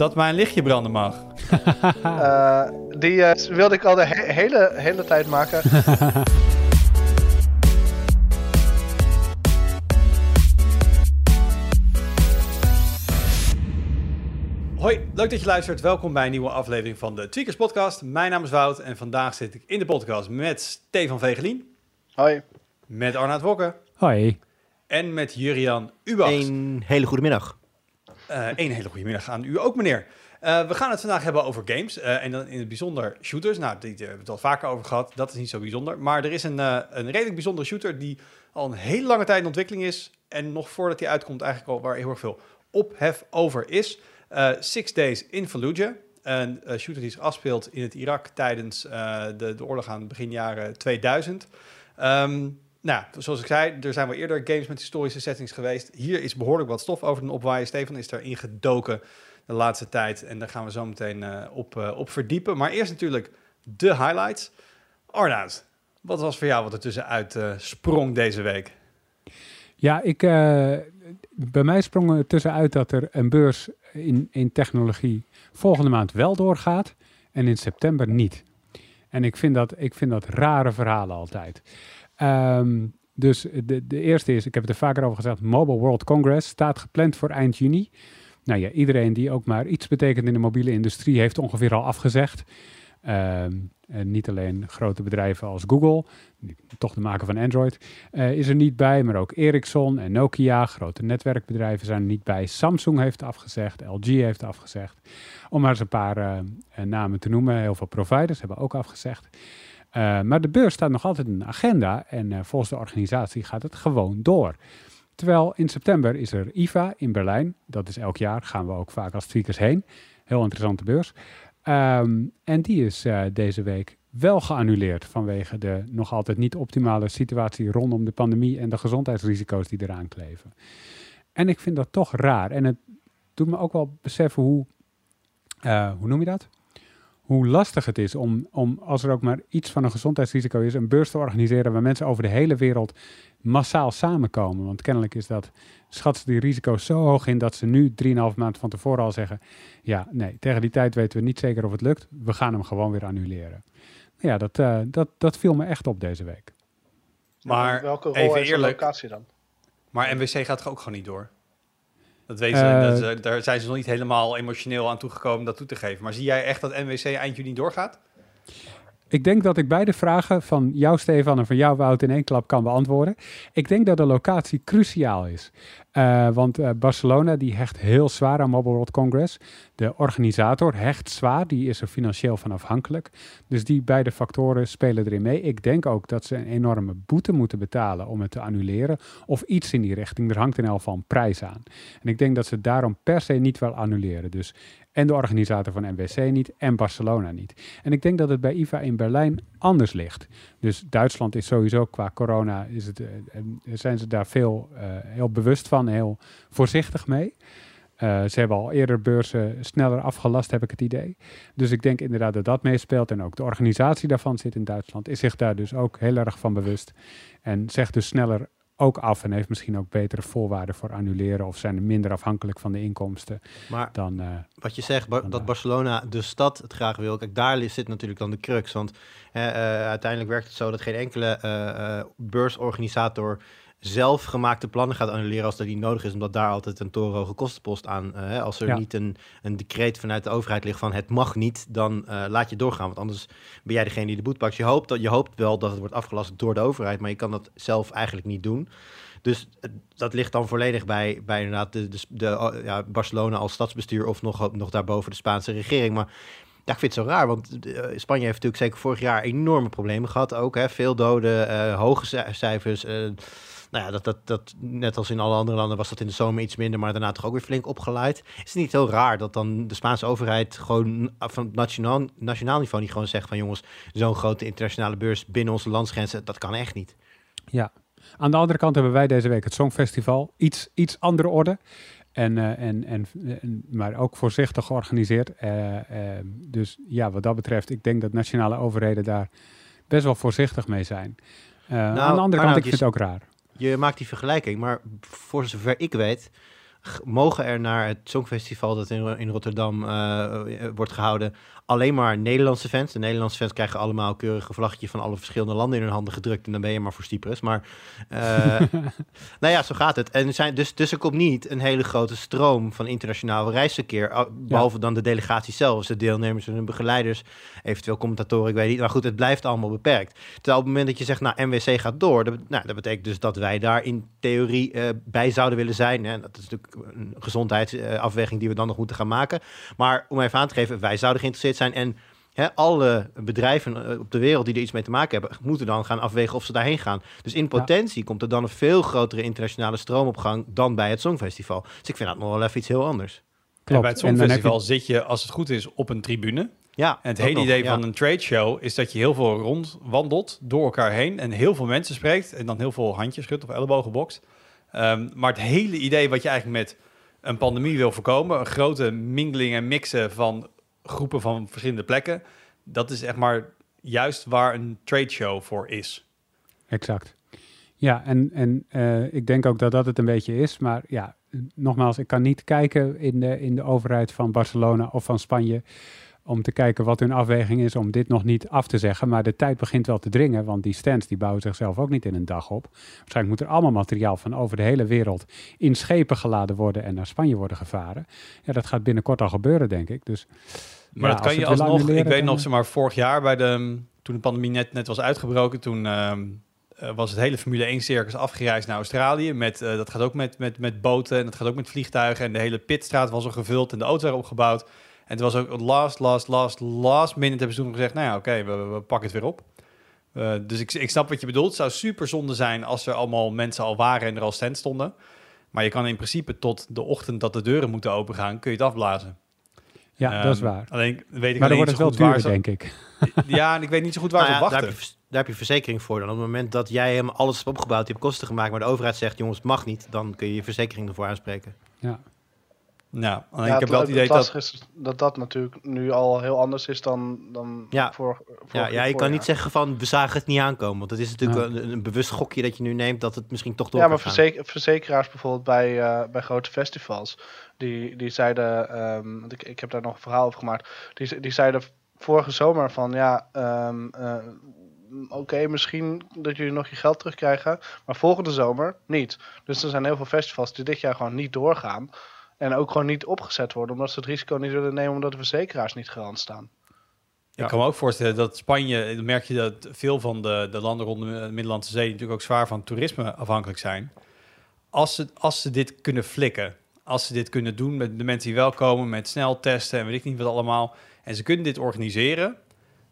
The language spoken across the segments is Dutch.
Dat mijn lichtje branden mag. Eh, die eh, wilde ik al de he- hele, hele tijd maken. Hoi, leuk dat je luistert. Welkom bij een nieuwe aflevering van de Tweakers Podcast. Mijn naam is Wout en vandaag zit ik in de podcast met Stefan Vegelien, Hoi. met Arnaud Wokke Hoi. en met Jurian Ubach. Een hele goede middag. Eh, een hele goede middag aan u ook, meneer. Eh, we gaan het vandaag hebben over games eh, en dan in het bijzonder shooters. Nou, die, hebben we het al vaker over gehad. Dat is niet zo bijzonder. Maar er is een, een redelijk bijzondere shooter die al een hele lange tijd in ontwikkeling is. En nog voordat die uitkomt eigenlijk al waar heel erg veel ophef over is. Six Days in Fallujah. Een shooter die zich afspeelt in het Irak tijdens de, de oorlog aan begin jaren 2000. Ehm, nou, zoals ik zei, er zijn wel eerder games met historische settings geweest. Hier is behoorlijk wat stof over de opwaaien. Stefan is erin gedoken de laatste tijd. En daar gaan we zo meteen eh, op, eh, op verdiepen. Maar eerst natuurlijk de highlights. Arnoud, wat was voor jou wat er tussenuit eh sprong deze week? Ja, ik, bij mij sprong er tussenuit dat er een beurs in, in technologie volgende maand wel doorgaat en in september niet. En ik vind dat, ik vind dat rare verhalen altijd. Ehm, dus de, de eerste is, ik heb het er vaker over gezegd, Mobile World Congress staat gepland voor eind juni. Nou ja, iedereen die ook maar iets betekent in de mobiele industrie heeft ongeveer al afgezegd. Ehm, niet alleen grote bedrijven als Google, toch de maker van Android, eh, is er niet bij. Maar ook Ericsson en Nokia, grote netwerkbedrijven, zijn er niet bij. Samsung heeft afgezegd, LG heeft afgezegd. Om maar eens een paar eh, eh, namen te noemen. Heel veel providers hebben ook afgezegd. Eh, maar de beurs staat nog altijd in de agenda en eh, volgens de organisatie gaat het gewoon door. Terwijl in september is er IFA in Berlijn. Dat is elk jaar, gaan we ook vaak als tweakers heen. Heel interessante beurs. Ehm, en die is eh, deze week wel geannuleerd vanwege de nog altijd niet optimale situatie rondom de pandemie en de gezondheidsrisico's die eraan kleven. En ik vind dat toch raar. En het doet me ook wel beseffen hoe, hoe noem je dat? Hoe lastig het is om, om, als er ook maar iets van een gezondheidsrisico is, een beurs te organiseren waar mensen over de hele wereld massaal samenkomen. Want kennelijk is dat, schatsen die risico's zo hoog in dat ze nu 3,5 maand van tevoren al zeggen, ja, nee, tegen die tijd weten we niet zeker of het lukt. We gaan hem gewoon weer annuleren. Ja, dat, eh, dat, dat viel me echt op deze week. Maar Welke rol heeft de locatie dan? maar MWC gaat toch ook gewoon niet door? Dat weten ze, Eh, dat daar zijn ze nog niet helemaal emotioneel aan toegekomen om dat toe te geven. Maar zie jij echt dat MWC eind juni doorgaat? Ik denk dat ik beide vragen van jou, Stefan, en van jou, Wout, in één klap kan beantwoorden. Ik denk dat de locatie cruciaal is. Eh, want eh, Barcelona die hecht heel zwaar aan Mobile World Congress. De organisator hecht zwaar, die is er financieel van afhankelijk. Dus die beide factoren spelen erin mee. Ik denk ook dat ze een enorme boete moeten betalen om het te annuleren. Of iets in die richting. Er hangt in elk geval een prijs aan. En ik denk dat ze daarom per se niet wel annuleren. Dus en de organisator van MWC niet en Barcelona niet. En ik denk dat het bij IFA in Berlijn anders ligt. Dus Duitsland is sowieso qua corona, is het, eh, eh, zijn ze daar veel eh, heel bewust van, heel voorzichtig mee. Ze hebben al eerder beurzen sneller afgelast, heb ik het idee. Dus ik denk inderdaad dat dat meespeelt. En ook de organisatie daarvan zit in Duitsland, is zich daar dus ook heel erg van bewust. En zegt dus sneller ook af en heeft misschien ook betere voorwaarden voor annuleren. Of zijn er minder afhankelijk van de inkomsten Maar dan... eh, wat je zegt, dat Barcelona, de stad, het graag wil. Kijk, daar zit natuurlijk dan de crux. Want eh, uiteindelijk werkt het zo dat geen enkele eh, beursorganisator zelf gemaakte plannen gaat annuleren als dat niet nodig is, omdat daar altijd een torenhoge kostenpost aan. hè, als er Ja. niet een, een decreet vanuit de overheid ligt van het mag niet, dan eh, laat je doorgaan. Want anders ben jij degene die de boet pakt. Je hoopt, dat, je hoopt wel dat het wordt afgelast door de overheid, maar je kan dat zelf eigenlijk niet doen. Dus eh, dat ligt dan volledig bij, bij inderdaad de, de, de, oh, ja, Barcelona als stadsbestuur of nog, nog daarboven de Spaanse regering. Maar Ja, ik vind het zo raar, want Spanje heeft natuurlijk zeker vorig jaar enorme problemen gehad ook. Hè? Veel doden, hoge ci- cijfers. Nou ja, dat, dat, dat, net als in alle andere landen was dat in de zomer iets minder, maar daarna toch ook weer flink opgeleid. Is het niet heel raar dat dan de Spaanse overheid gewoon van nationaal, nationaal niveau niet gewoon zegt van jongens, zo'n grote internationale beurs binnen onze landsgrenzen, dat kan echt niet. Ja. Aan de andere kant hebben wij deze week het Songfestival. Iets, iets andere orde. En, eh, en, en, en, maar ook voorzichtig georganiseerd. Eh, eh, dus ja, wat dat betreft, ik denk dat nationale overheden daar best wel voorzichtig mee zijn. Eh, aan de andere kant, ik vind het ook raar. Je maakt die vergelijking, maar voor zover ik weet, mogen er naar het Songfestival dat in, in Rotterdam eh, eh, wordt gehouden, alleen maar Nederlandse fans. De Nederlandse fans krijgen allemaal keurig een vlaggetje van alle verschillende landen in hun handen gedrukt en dan ben je maar voor Cyprus. Maar eh, nou ja, zo gaat het. En zijn, dus, dus er komt niet een hele grote stroom van internationaal reisverkeer, al- behalve dan de delegatie zelf, de deelnemers en hun begeleiders, eventueel commentatoren, ik weet niet. Maar goed, het blijft allemaal beperkt. Terwijl op het moment dat je zegt, nou, NWC gaat door, dat, nou, dat betekent dus dat wij daar in theorie eh, bij zouden willen zijn. Hè. Dat is natuurlijk een gezondheidsafweging die we dan nog moeten gaan maken. Maar om even aan te geven, wij zouden geïnteresseerd zijn en hè, alle bedrijven eh, op de wereld die er iets mee te maken hebben, moeten dan gaan afwegen of ze daarheen gaan. Dus in potentie komt er dan een veel grotere internationale stroom op gang dan bij het Songfestival. Dus ik vind dat nog wel even iets heel anders. En Klopt. bij het En heb je- Songfestival zit je, als het goed is, op een tribune. Ja, En het hele nog, idee ja. van een trade show is dat je heel veel rondwandelt door elkaar heen en heel veel mensen spreekt en dan heel veel handjes schudt of ellebogen bokst. Ehm, maar het hele idee wat je eigenlijk met een pandemie wil voorkomen, een grote mingling en mixen van groepen van verschillende plekken, dat is echt maar juist waar een trade show voor is. Exact. Ja, en, en eh, ik denk ook dat dat het een beetje is. Maar ja, nogmaals, ik kan niet kijken in de, in de overheid van Barcelona of van Spanje. Om te kijken wat hun afweging is om dit nog niet af te zeggen. Maar de tijd begint wel te dringen, want die stands die bouwen zichzelf ook niet in een dag op. Waarschijnlijk moet er allemaal materiaal van over de hele wereld in schepen geladen worden en naar Spanje worden gevaren. Ja, dat gaat binnenkort al gebeuren, denk ik. Dus, Maar ja, dat kan je alsnog. Ik weet nog, zeg maar, vorig jaar bij de, toen de pandemie net, net was uitgebroken, toen ehm, eh, was het hele Formule 1 circus afgereisd naar Australië. Met, eh, dat gaat ook met, met, met boten en dat gaat ook met vliegtuigen. En de hele pitstraat was al gevuld en de auto's waren opgebouwd. En het was ook last, last, last, last minute hebben ze toen gezegd, nou ja, oké, we, we pakken het weer op. Eh, dus ik, ik snap wat je bedoelt. Het zou super zonde zijn als er allemaal mensen al waren en er al stand stonden. Maar je kan in principe tot de ochtend dat de deuren moeten opengaan, kun je het afblazen. Ja, dat is Ehm, waar. Alleen weet ik Maar dan wordt het niet wel duurder, denk ik. Ja, en ik weet niet zo goed waar Nou ze ja, daar, wachten. heb je, vers- daar heb je verzekering voor. Dan op het moment dat jij helemaal alles hebt opgebouwd, je hebt kosten gemaakt, maar de overheid zegt, jongens, het mag niet, dan kun je je verzekering ervoor aanspreken. Ja. Nou, alleen Ja, ik heb wel het idee dat... is dat dat natuurlijk nu al heel anders is dan, dan Ja. voor, Ja, ja, je kan niet zeggen van, we zagen het niet aankomen. Want het is natuurlijk Ja. een, een bewust gokje dat je nu neemt dat het misschien toch door Ja, maar kan gaan. verzeker, verzekeraars bijvoorbeeld bij, eh, bij grote festivals, die, die zeiden, ehm, want ik, ik heb daar nog een verhaal over gemaakt, die, die zeiden vorige zomer van ja, ehm, eh, oké, misschien dat jullie nog je geld terugkrijgen, maar volgende zomer niet. Dus er zijn heel veel festivals die dit jaar gewoon niet doorgaan en ook gewoon niet opgezet worden, omdat ze het risico niet willen nemen omdat de verzekeraars niet garant staan. Ik kan me ook voorstellen dat Spanje, dan merk je dat veel van de, de landen rond de Middellandse Zee natuurlijk ook zwaar van toerisme afhankelijk zijn. Als ze, als ze dit kunnen flikken, als ze dit kunnen doen met de mensen die wel komen, met snel testen en weet ik niet wat allemaal, en ze kunnen dit organiseren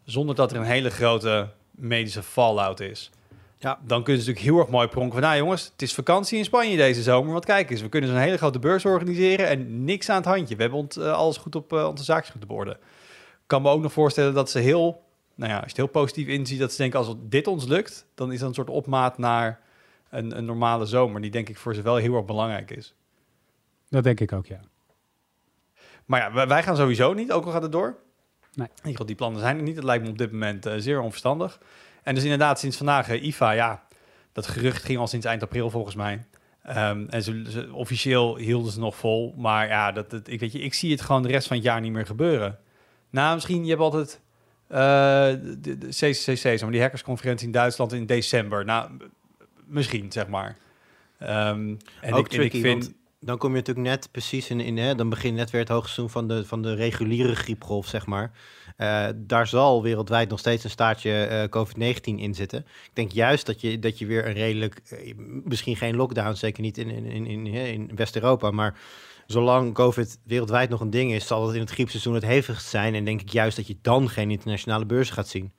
zonder dat er een hele grote medische fallout is. Ja. Dan kunnen ze natuurlijk heel erg mooi pronken van, nou jongens, het is vakantie in Spanje deze zomer, want kijk eens, we kunnen zo'n hele grote beurs organiseren en niks aan het handje. We hebben ont, eh, alles goed op eh, onze zaakjes goed op orde. Ik kan me ook nog voorstellen dat ze heel, nou ja, als je het heel positief inziet, dat ze denken als dit ons lukt, dan is dat een soort opmaat naar een, een normale zomer, die denk ik voor ze wel heel erg belangrijk is. Dat denk ik ook, ja. Maar ja, wij, gaan sowieso niet, ook al gaat het door. Nee. In ieder geval, die plannen zijn er niet. Het lijkt me op dit moment eh, zeer onverstandig. En dus inderdaad, sinds vandaag, eh, IFA, ja, dat gerucht ging al sinds eind april volgens mij. Ehm, en ze, ze- officieel hielden ze nog vol. Maar ja, dat, dat, ik, weet je, ik zie het gewoon de rest van het jaar niet meer gebeuren. Nou, misschien, je hebt altijd eh, de, de CCCC, zeg maar, die hackersconferentie in Duitsland in december. Nou, misschien, zeg maar. Ehm, en Ook ik, en ik tricky, vind... dan kom je natuurlijk net precies in, in hè, dan begint net weer het hoogseizoen van de, van de reguliere griepgolf, zeg maar. Uh, daar zal wereldwijd nog steeds een staartje uh, COVID-19 in zitten. Ik denk juist dat je, dat je weer een redelijk, uh, misschien geen lockdown, zeker niet in, in, in, in, in West-Europa, maar zolang COVID wereldwijd nog een ding is, zal het in het griepseizoen het hevigst zijn. En denk ik juist dat je dan geen internationale beurzen gaat zien.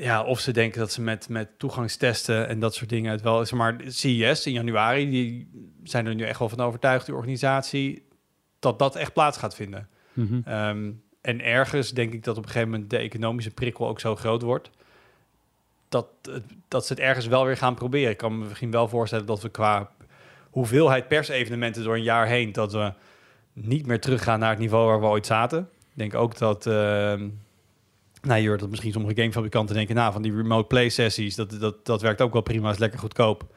Ja, of ze denken dat ze met, met toegangstesten en dat soort dingen het wel is. Maar CES in januari, die zijn er nu echt wel van overtuigd, die organisatie, dat dat echt plaats gaat vinden. Mm -hmm. um, en ergens denk ik dat op een gegeven moment de economische prikkel ook zo groot wordt. Dat, dat ze het ergens wel weer gaan proberen. Ik kan me misschien wel voorstellen dat we qua hoeveelheid persevenementen door een jaar heen, dat we niet meer teruggaan naar het niveau waar we ooit zaten. Ik denk ook dat. Uh, nou, je hoort dat misschien sommige gamefabrikanten denken, nou, van die remote play sessies, dat, dat, dat werkt ook wel prima, is lekker goedkoop.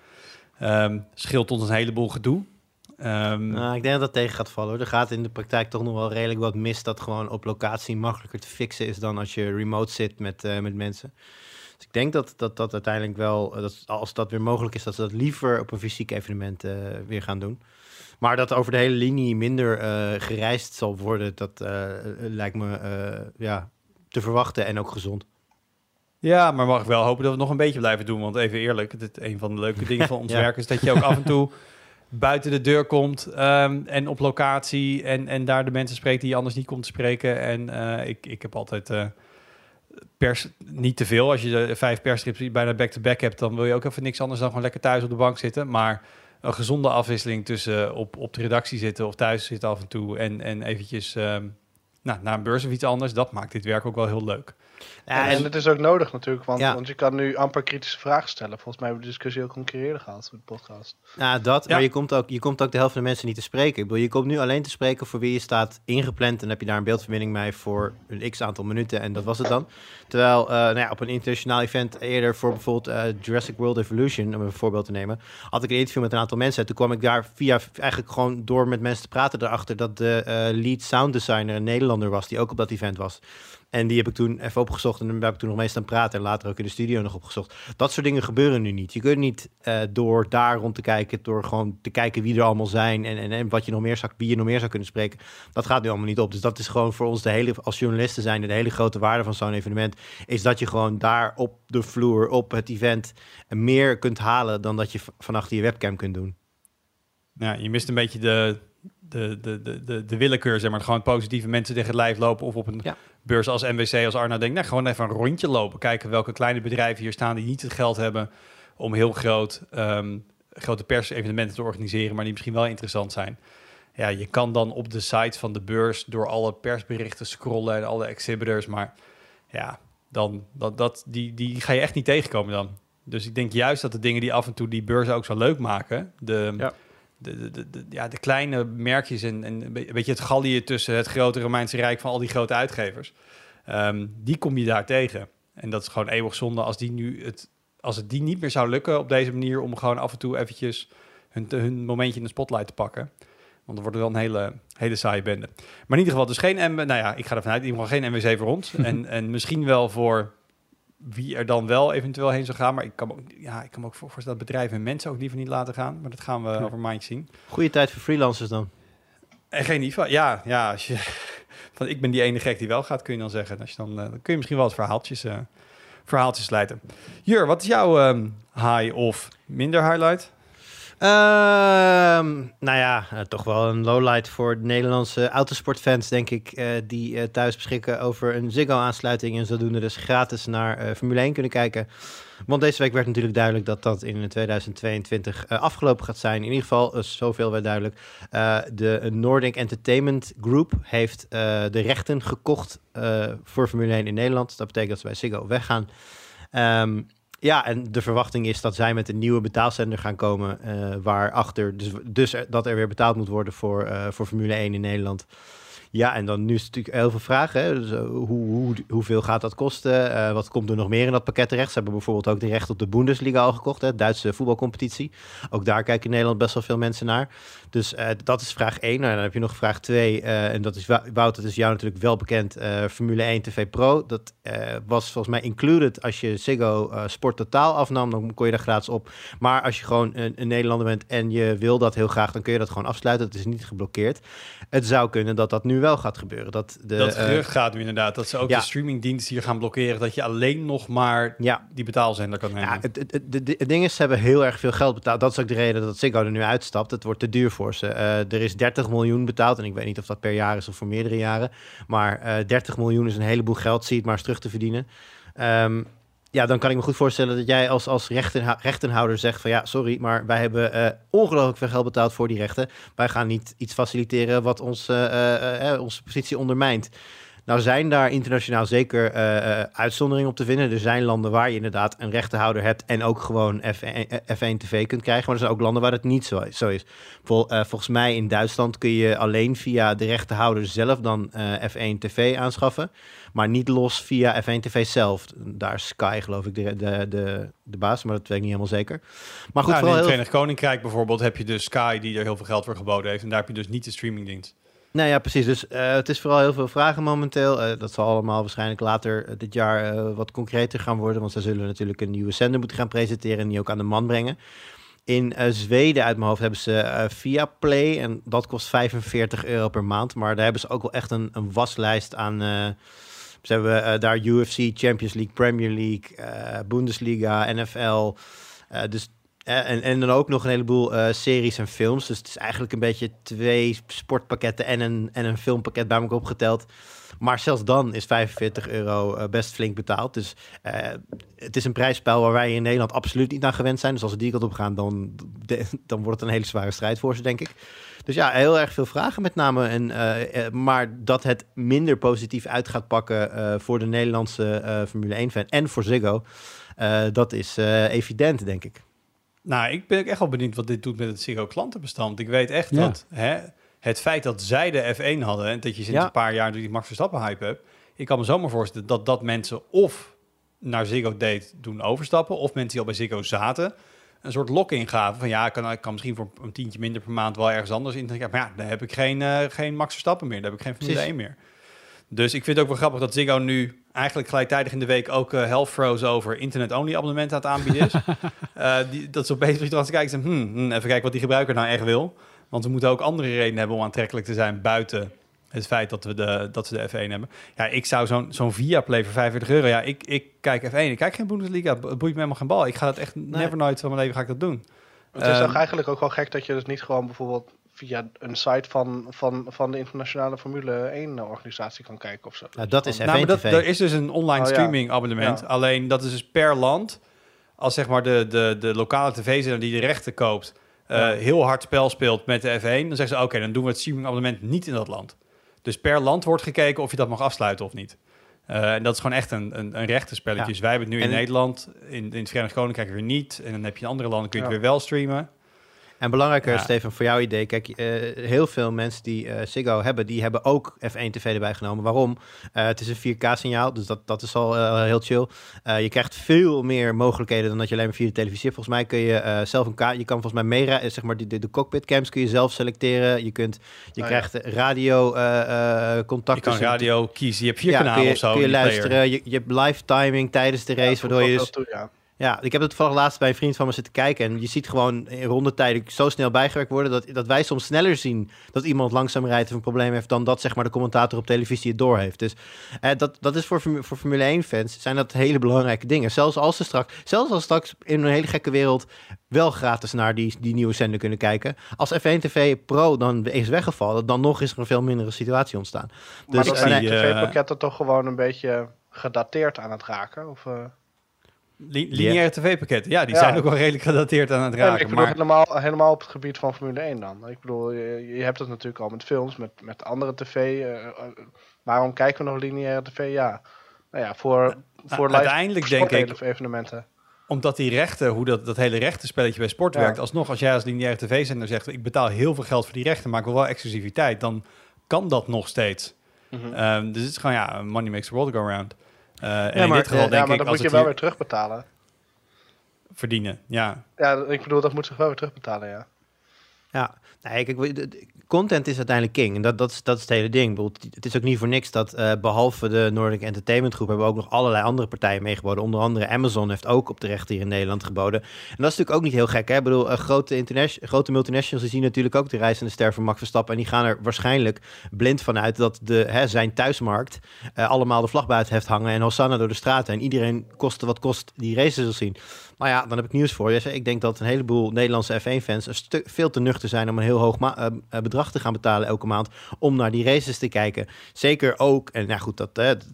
Um, scheelt ons een heleboel gedoe. Um, nou, ik denk dat dat tegen gaat vallen. Er gaat in de praktijk toch nog wel redelijk wat mis dat gewoon op locatie makkelijker te fixen is dan als je remote zit met, uh, met mensen. Dus ik denk dat dat, dat uiteindelijk wel, dat als dat weer mogelijk is, dat ze dat liever op een fysiek evenement uh, weer gaan doen. Maar dat over de hele linie minder gereisd zal worden, dat lijkt me ja, te verwachten en ook gezond. Ja, maar mag ik wel hopen dat we nog een beetje blijven doen. Want even eerlijk, een van de leuke dingen van ons ja. werk is dat je ook af en toe buiten de deur komt um, en op locatie en, en daar de mensen spreekt die je anders niet komt spreken. En uh, ik, ik heb altijd uh, pers, niet te veel. Als je de vijf persstrips bijna back-to-back -back hebt, dan wil je ook even niks anders dan gewoon lekker thuis op de bank zitten. Maar een gezonde afwisseling tussen op, op de redactie zitten of thuis zitten af en toe en, en eventjes um, nou, naar een beurs of iets anders, dat maakt dit werk ook wel heel leuk. Ja, en, het is ook nodig natuurlijk, want, ja. want je kan nu amper kritische vragen stellen. Volgens mij hebben we de discussie ook een keer eerder gehad met de podcast. Ja, dat, ja. maar je komt, ook, je komt ook de helft van de mensen niet te spreken. Ik bedoel, je komt nu alleen te spreken voor wie je staat ingepland en dan heb je daar een beeldverbinding mee voor een x aantal minuten en dat was het dan. Terwijl uh, nou ja, op een internationaal event eerder voor bijvoorbeeld uh, Jurassic World Evolution, om een voorbeeld te nemen, had ik een interview met een aantal mensen. En toen kwam ik daar via eigenlijk gewoon door met mensen te praten erachter dat de uh, lead sound designer een Nederlander was die ook op dat event was. En die heb ik toen even opgezocht en daar heb ik toen nog mee staan praten en later ook in de studio nog opgezocht. Dat soort dingen gebeuren nu niet. Je kunt niet uh, door daar rond te kijken, door gewoon te kijken wie er allemaal zijn en, en, en wat je nog meer zou, wie je nog meer zou kunnen spreken. Dat gaat nu allemaal niet op. Dus dat is gewoon voor ons de hele, als journalisten zijn, de hele grote waarde van zo'n evenement, is dat je gewoon daar op de vloer, op het event, meer kunt halen dan dat je van achter je webcam kunt doen. Ja, je mist een beetje de, de, de, de, de, willekeur, zeg maar. Gewoon positieve mensen tegen het lijf lopen of op een ja. beurs als MWC, als Arno denkt, nou, gewoon even een rondje lopen. Kijken welke kleine bedrijven hier staan die niet het geld hebben om heel groot, um, grote persevenementen te organiseren, maar die misschien wel interessant zijn. Ja, je kan dan op de site van de beurs door alle persberichten scrollen en alle exhibitors, maar ja, dan, dat, dat, die, die ga je echt niet tegenkomen dan. Dus ik denk juist dat de dingen die af en toe die beurzen ook zo leuk maken, de... Ja de, de, de, ja, de kleine merkjes en, en een beetje het gallië tussen het grote Romeinse Rijk van al die grote uitgevers. Um, die kom je daar tegen. En dat is gewoon eeuwig zonde als, die nu het, als het die niet meer zou lukken op deze manier om gewoon af en toe eventjes hun, hun momentje in de spotlight te pakken. Want dan wordt wel een hele, hele saaie bende. Maar in ieder geval, dus geen MW, nou ja, ik ga ervan uit, in ieder geval geen MWC voor ons. en, en misschien wel voor wie er dan wel eventueel heen zou gaan. Maar ik kan me ook, ja, ik kan me ook voorstellen dat bedrijven en mensen ook liever niet laten gaan. Maar dat gaan we over een maandje zien. Goede tijd voor freelancers dan. En geen IVA. Ja, ja als je, van ik ben die ene gek die wel gaat, kun je dan zeggen. Als je dan, dan kun je misschien wel eens verhaaltjes, uh, verhaaltjes leiden. Jur, wat is jouw um, high of minder highlight? Uh, nou ja, uh, toch wel een lowlight voor de Nederlandse autosportfans, denk ik, uh, die uh, thuis beschikken over een Ziggo-aansluiting en zodoende dus gratis naar Formule 1 kunnen kijken. Want deze week werd natuurlijk duidelijk dat dat in 2022 afgelopen gaat zijn. In ieder geval, zoveel werd duidelijk. de Nordic Entertainment Group heeft de rechten gekocht voor Formule 1 in Nederland. Dat betekent dat ze bij Ziggo weggaan. Um, ja, en de verwachting is dat zij met een nieuwe betaalzender gaan komen. Uh, waarachter, dus, dus dat er weer betaald moet worden voor, uh, voor Formule 1 in Nederland. Ja, en dan nu is het natuurlijk heel veel vragen. Dus, uh, hoe, hoe, hoeveel gaat dat kosten? Uh, wat komt er nog meer in dat pakket terecht? Ze hebben bijvoorbeeld ook de recht op de Bundesliga al gekocht, hè? Duitse voetbalcompetitie. Ook daar kijken in Nederland best wel veel mensen naar. Dus uh, dat is vraag 1. Nou, dan heb je nog vraag 2. en dat is, Wout, dat is jou natuurlijk wel bekend. Formule 1 TV Pro. Dat was volgens mij included als je Ziggo Sport Totaal afnam. Dan kon je daar gratis op. Maar als je gewoon een, een Nederlander bent en je wil dat heel graag, dan kun je dat gewoon afsluiten. Dat is niet geblokkeerd. Het zou kunnen dat dat nu wel gaat gebeuren. Dat, de, dat gerucht uh, gaat nu inderdaad. Dat ze ook ja. de streamingdiensten hier gaan blokkeren. Dat je alleen nog maar ja. die betaalzender kan nemen. Ja, het, het, het, het, ding is, ze hebben heel erg veel geld betaald. Dat is ook de reden dat Ziggo er nu uitstapt. Het wordt te duur voor ze. Uh, er is 30 miljoen betaald. En ik weet niet of dat per jaar is of voor meerdere jaren. Maar uh, 30 miljoen is een heleboel geld. Zie het maar eens terug te verdienen. Um, ja, dan kan ik me goed voorstellen dat jij als, als rechten, rechtenhouder zegt van ja, sorry, maar wij hebben uh, ongelooflijk veel geld betaald voor die rechten. Wij gaan niet iets faciliteren wat ons, uh, uh, onze positie ondermijnt. Nou zijn daar internationaal zeker uitzonderingen op te vinden. Er zijn landen waar je inderdaad een rechtenhouder hebt en ook gewoon F1, F1 TV kunt krijgen. Maar er zijn ook landen waar het niet zo, zo is. Vol, volgens mij in Duitsland kun je alleen via de rechtenhouder zelf dan F1 TV aanschaffen maar niet los via F1 TV zelf. Daar is Sky geloof ik de, de, de, de baas, maar dat weet ik niet helemaal zeker. Maar goed, nou, in het heel... Verenigd Koninkrijk bijvoorbeeld heb je dus Sky die er heel veel geld voor geboden heeft. En daar heb je dus niet de streamingdienst. Nou ja, precies. Dus uh, het is vooral heel veel vragen momenteel. Uh, dat zal allemaal waarschijnlijk later uh, dit jaar wat concreter gaan worden. Want ze zullen natuurlijk een nieuwe zender moeten gaan presenteren en die ook aan de man brengen. In Zweden uit mijn hoofd hebben ze via Play en dat kost 45 euro per maand. Maar daar hebben ze ook wel echt een, een waslijst aan ze hebben uh, daar UFC, Champions League, Premier League, Bundesliga, NFL. Dus, en, en dan ook nog een heleboel series en films. Dus het is eigenlijk een beetje twee sportpakketten en een, en een filmpakket bij elkaar opgeteld. Maar zelfs dan is 45 euro best flink betaald. Dus het is een prijsspel waar wij in Nederland absoluut niet aan gewend zijn. Dus als we die kant op gaan, dan, dan wordt het een hele zware strijd voor ze, denk ik. Dus ja, heel erg veel vragen met name. En, maar dat het minder positief uit gaat pakken voor de Nederlandse Formule 1-fan en voor Ziggo, dat is evident, denk ik. Nou, ik ben echt wel benieuwd wat dit doet met het Ziggo klantenbestand. Ik weet echt ja. dat hè, het feit dat zij de F1 hadden en dat je sinds ja. een paar jaar door die Max Verstappen hype hebt, ik kan me zomaar voorstellen dat dat mensen of naar Ziggo Date doen overstappen, of mensen die al bij Ziggo zaten, een soort lock-in gaven. Van ja, ik kan, ik kan misschien voor een tientje minder per maand wel ergens anders in. Maar ja, dan heb ik geen, uh, geen Max Verstappen meer. Dan heb ik geen Formule 1 meer. Dus ik vind het ook wel grappig dat Ziggo nu eigenlijk gelijktijdig in de week ook uh, Health Froze over internet-only abonnementen aan het aanbieden is. uh, die, dat ze opeens te kijken hmm, hmm, even kijken wat die gebruiker nou echt wil. Want we moeten ook andere redenen hebben om aantrekkelijk te zijn buiten het feit dat we de, dat we de F1 hebben. Ja, ik zou zo'n zo'n Viaplay voor 45 euro... Ja, ik, ik kijk F1, ik kijk geen Bundesliga. Het boeit me helemaal geen bal. Ik ga dat echt nee. never nooit van mijn leven ga ik dat doen. Het is um, eigenlijk ook wel gek dat je dus niet gewoon bijvoorbeeld via een site van, van, van de internationale Formule 1-organisatie kan kijken of zo. Nou, dat is F1 nou, dat, Er is dus een online oh, streaming ja. abonnement. Ja. Alleen dat is dus per land. Als zeg maar de, de, de lokale tv-zender die de rechten koopt... Uh, ja. heel hard spel speelt met de F1... dan zeggen ze, oké, okay, dan doen we het streaming abonnement niet in dat land. Dus per land wordt gekeken of je dat mag afsluiten of niet. Uh, en dat is gewoon echt een, een, een rechtenspelletje. Ja. Dus wij hebben het nu en in Nederland, in, in het Verenigd Koninkrijk weer niet. En dan heb je in andere landen, kun je ja. het weer wel streamen. En belangrijker, ja. Steven, voor jouw idee. Kijk, uh, heel veel mensen die uh, Ziggo hebben, die hebben ook F1 TV erbij genomen. Waarom? Uh, het is een 4K-signaal, dus dat, dat is al heel chill. je krijgt veel meer mogelijkheden dan dat je alleen maar via de televisie hebt. Volgens mij kun je zelf een kaart, je kan volgens mij mee, zeg maar, de, de, de cockpit cams kun je zelf selecteren. Je, kunt, je oh, krijgt radio contact. Je kan radio kiezen, je hebt vier ja, kanalen je, of zo. Kun je luisteren, je, je, hebt live timing tijdens de race, waardoor je dus... Toe, ja. Ik heb het toevallig laatst bij een vriend van me zitten kijken. En je ziet gewoon in rondetijden zo snel bijgewerkt worden... Dat, dat wij soms sneller zien dat iemand langzaam rijdt of een probleem heeft... dan dat zeg maar, de commentator op televisie het doorheeft. Dus eh, dat, dat is voor, voor Formule 1-fans zijn dat hele belangrijke dingen. Zelfs als ze straks, zelfs als straks in een hele gekke wereld... wel gratis naar die, die nieuwe zender kunnen kijken. Als F1 TV Pro dan is weggevallen... dan nog is er een veel mindere situatie ontstaan. Dus, maar dat zijn uh, tv-pakketten toch gewoon een beetje gedateerd aan het raken? Of... Uh... Lineaire yeah. tv-pakketten, ja, die ja. zijn ook wel redelijk gedateerd aan het raken. Ja, ik bedoel maar... helemaal, helemaal op het gebied van Formule 1 dan. Ik bedoel, je, je hebt het natuurlijk al met films, met, met andere tv. Uh, uh, waarom kijken we nog lineaire tv? Ja, nou ja, voor, voor live uiteindelijk denk ik evenementen. Omdat die rechten, hoe dat, dat hele rechtenspelletje bij sport ja. werkt, alsnog als jij als lineaire tv-zender zegt, ik betaal heel veel geld voor die rechten, maar ik wil wel exclusiviteit, dan kan dat nog steeds. Mhm. Ehm, dus het is gewoon, ja, money makes the world go round. Eh, en in maar, dit geval eh, denk ja, maar ik, dan als moet je het wel hier weer terugbetalen. verdienen, ja. Ja, ik bedoel, dat moet zich wel weer terugbetalen, ja. Ja, nee, kijk, de- de- content is uiteindelijk king. En dat, dat, is, dat is het hele ding. Het is ook niet voor niks dat eh, behalve de Nordic Entertainment Groep... hebben we ook nog allerlei andere partijen meegeboden. Onder andere Amazon heeft ook op de rechten hier in Nederland geboden. En dat is natuurlijk ook niet heel gek. Hè? Ik bedoel, eh, grote, grote multinationals die zien natuurlijk ook de reizende ster van Max Verstappen. En die gaan er waarschijnlijk blind vanuit dat de, hè, zijn thuismarkt... eh, allemaal de vlag buiten heeft hangen en Hosanna door de straten. En iedereen koste wat kost die races wil zien. Maar ja, dan heb ik nieuws voor je. Ik denk dat een heleboel Nederlandse F1-fans een stuk veel te nuchter zijn om een heel hoog eh, eh, bedrag te gaan betalen elke maand om naar die races te kijken. Zeker ook, en nou goed, dat,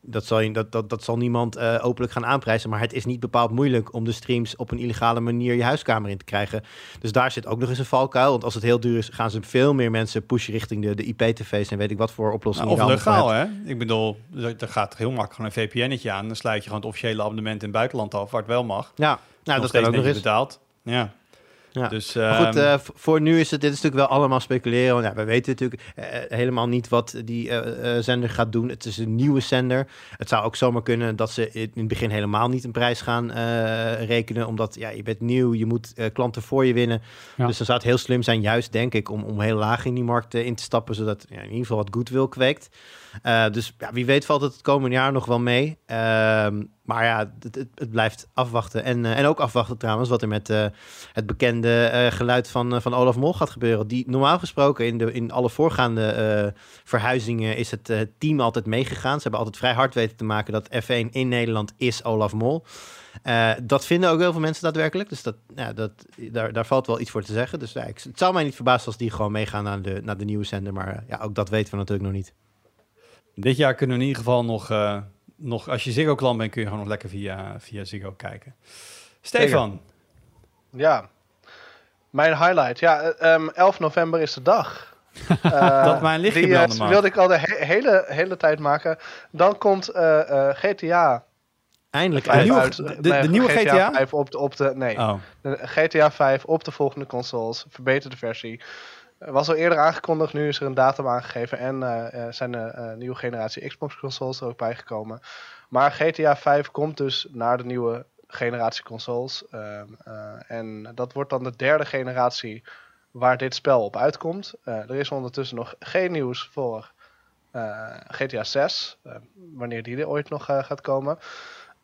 dat, zal, je, dat, dat, dat zal niemand eh, openlijk gaan aanprijzen, maar het is niet bepaald moeilijk om de streams op een illegale manier je huiskamer in te krijgen. Dus daar zit ook nog eens een valkuil, want als het heel duur is, gaan ze veel meer mensen pushen richting de, de IP-tv's en weet ik wat voor oplossingen. Nou, of legaal, hè? Ik bedoel, er gaat heel makkelijk gewoon een VPN'tje aan. Dan sluit je gewoon het officiële abonnement in het buitenland af, waar het wel mag. Ja, nou, dat kan ook nog eens. betaald. Ja. Ja. Dus, Maar goed, ehm, eh, voor nu is het, dit is natuurlijk wel allemaal speculeren. Ja, we weten natuurlijk eh, helemaal niet wat die eh, eh, zender gaat doen. Het is een nieuwe zender. Het zou ook zomaar kunnen dat ze in het begin helemaal niet een prijs gaan eh, rekenen. Omdat ja, je bent nieuw, je moet eh, klanten voor je winnen. Ja. Dus dan zou het heel slim zijn, juist denk ik, om, om heel laag in die markt eh, in te stappen. Zodat ja, in ieder geval wat goodwill kweekt. Eh, dus ja, wie weet valt het het komende jaar nog wel mee. Maar ja, het, blijft afwachten. En, eh, en ook afwachten trouwens wat er met eh, het bekende eh, geluid van, van Olaf Mol gaat gebeuren. Die normaal gesproken in, de, in alle voorgaande verhuizingen is het team altijd meegegaan. Ze hebben altijd vrij hard weten te maken dat F1 in Nederland is Olaf Mol. Dat vinden ook heel veel mensen daadwerkelijk. Dus dat, ja, dat, daar, daar valt wel iets voor te zeggen. Dus ja, ik, het zou mij niet verbazen als die gewoon meegaan naar de, naar de nieuwe zender. Maar ja, ook dat weten we natuurlijk nog niet. Dit jaar kunnen we in ieder geval nog, nog als je Ziggo-klant bent, kun je gewoon nog lekker via, via Ziggo kijken. Stefan, Ja, mijn highlight. Ja, eh, ehm, 11 november is de dag. Eh, Dat mijn lichtje Die mag. wilde ik al de he- hele, hele tijd maken. Dan komt eh, eh, GTA Eindelijk. 5 nieuwe- uit. de- de nieuwe GTA? 5 op de, op de... Nee, oh, de GTA 5 op de volgende consoles. Verbeterde versie. Eh, Was al eerder aangekondigd, nu is er een datum aangegeven. En eh, eh, zijn eh, nieuwe generatie Xbox consoles er ook bijgekomen. Maar GTA 5 komt dus naar de nieuwe generatie consoles. Ehm, eh, en dat wordt dan de derde generatie waar dit spel op uitkomt. Er is ondertussen nog geen nieuws voor GTA 6. eh, wanneer die er ooit nog gaat komen.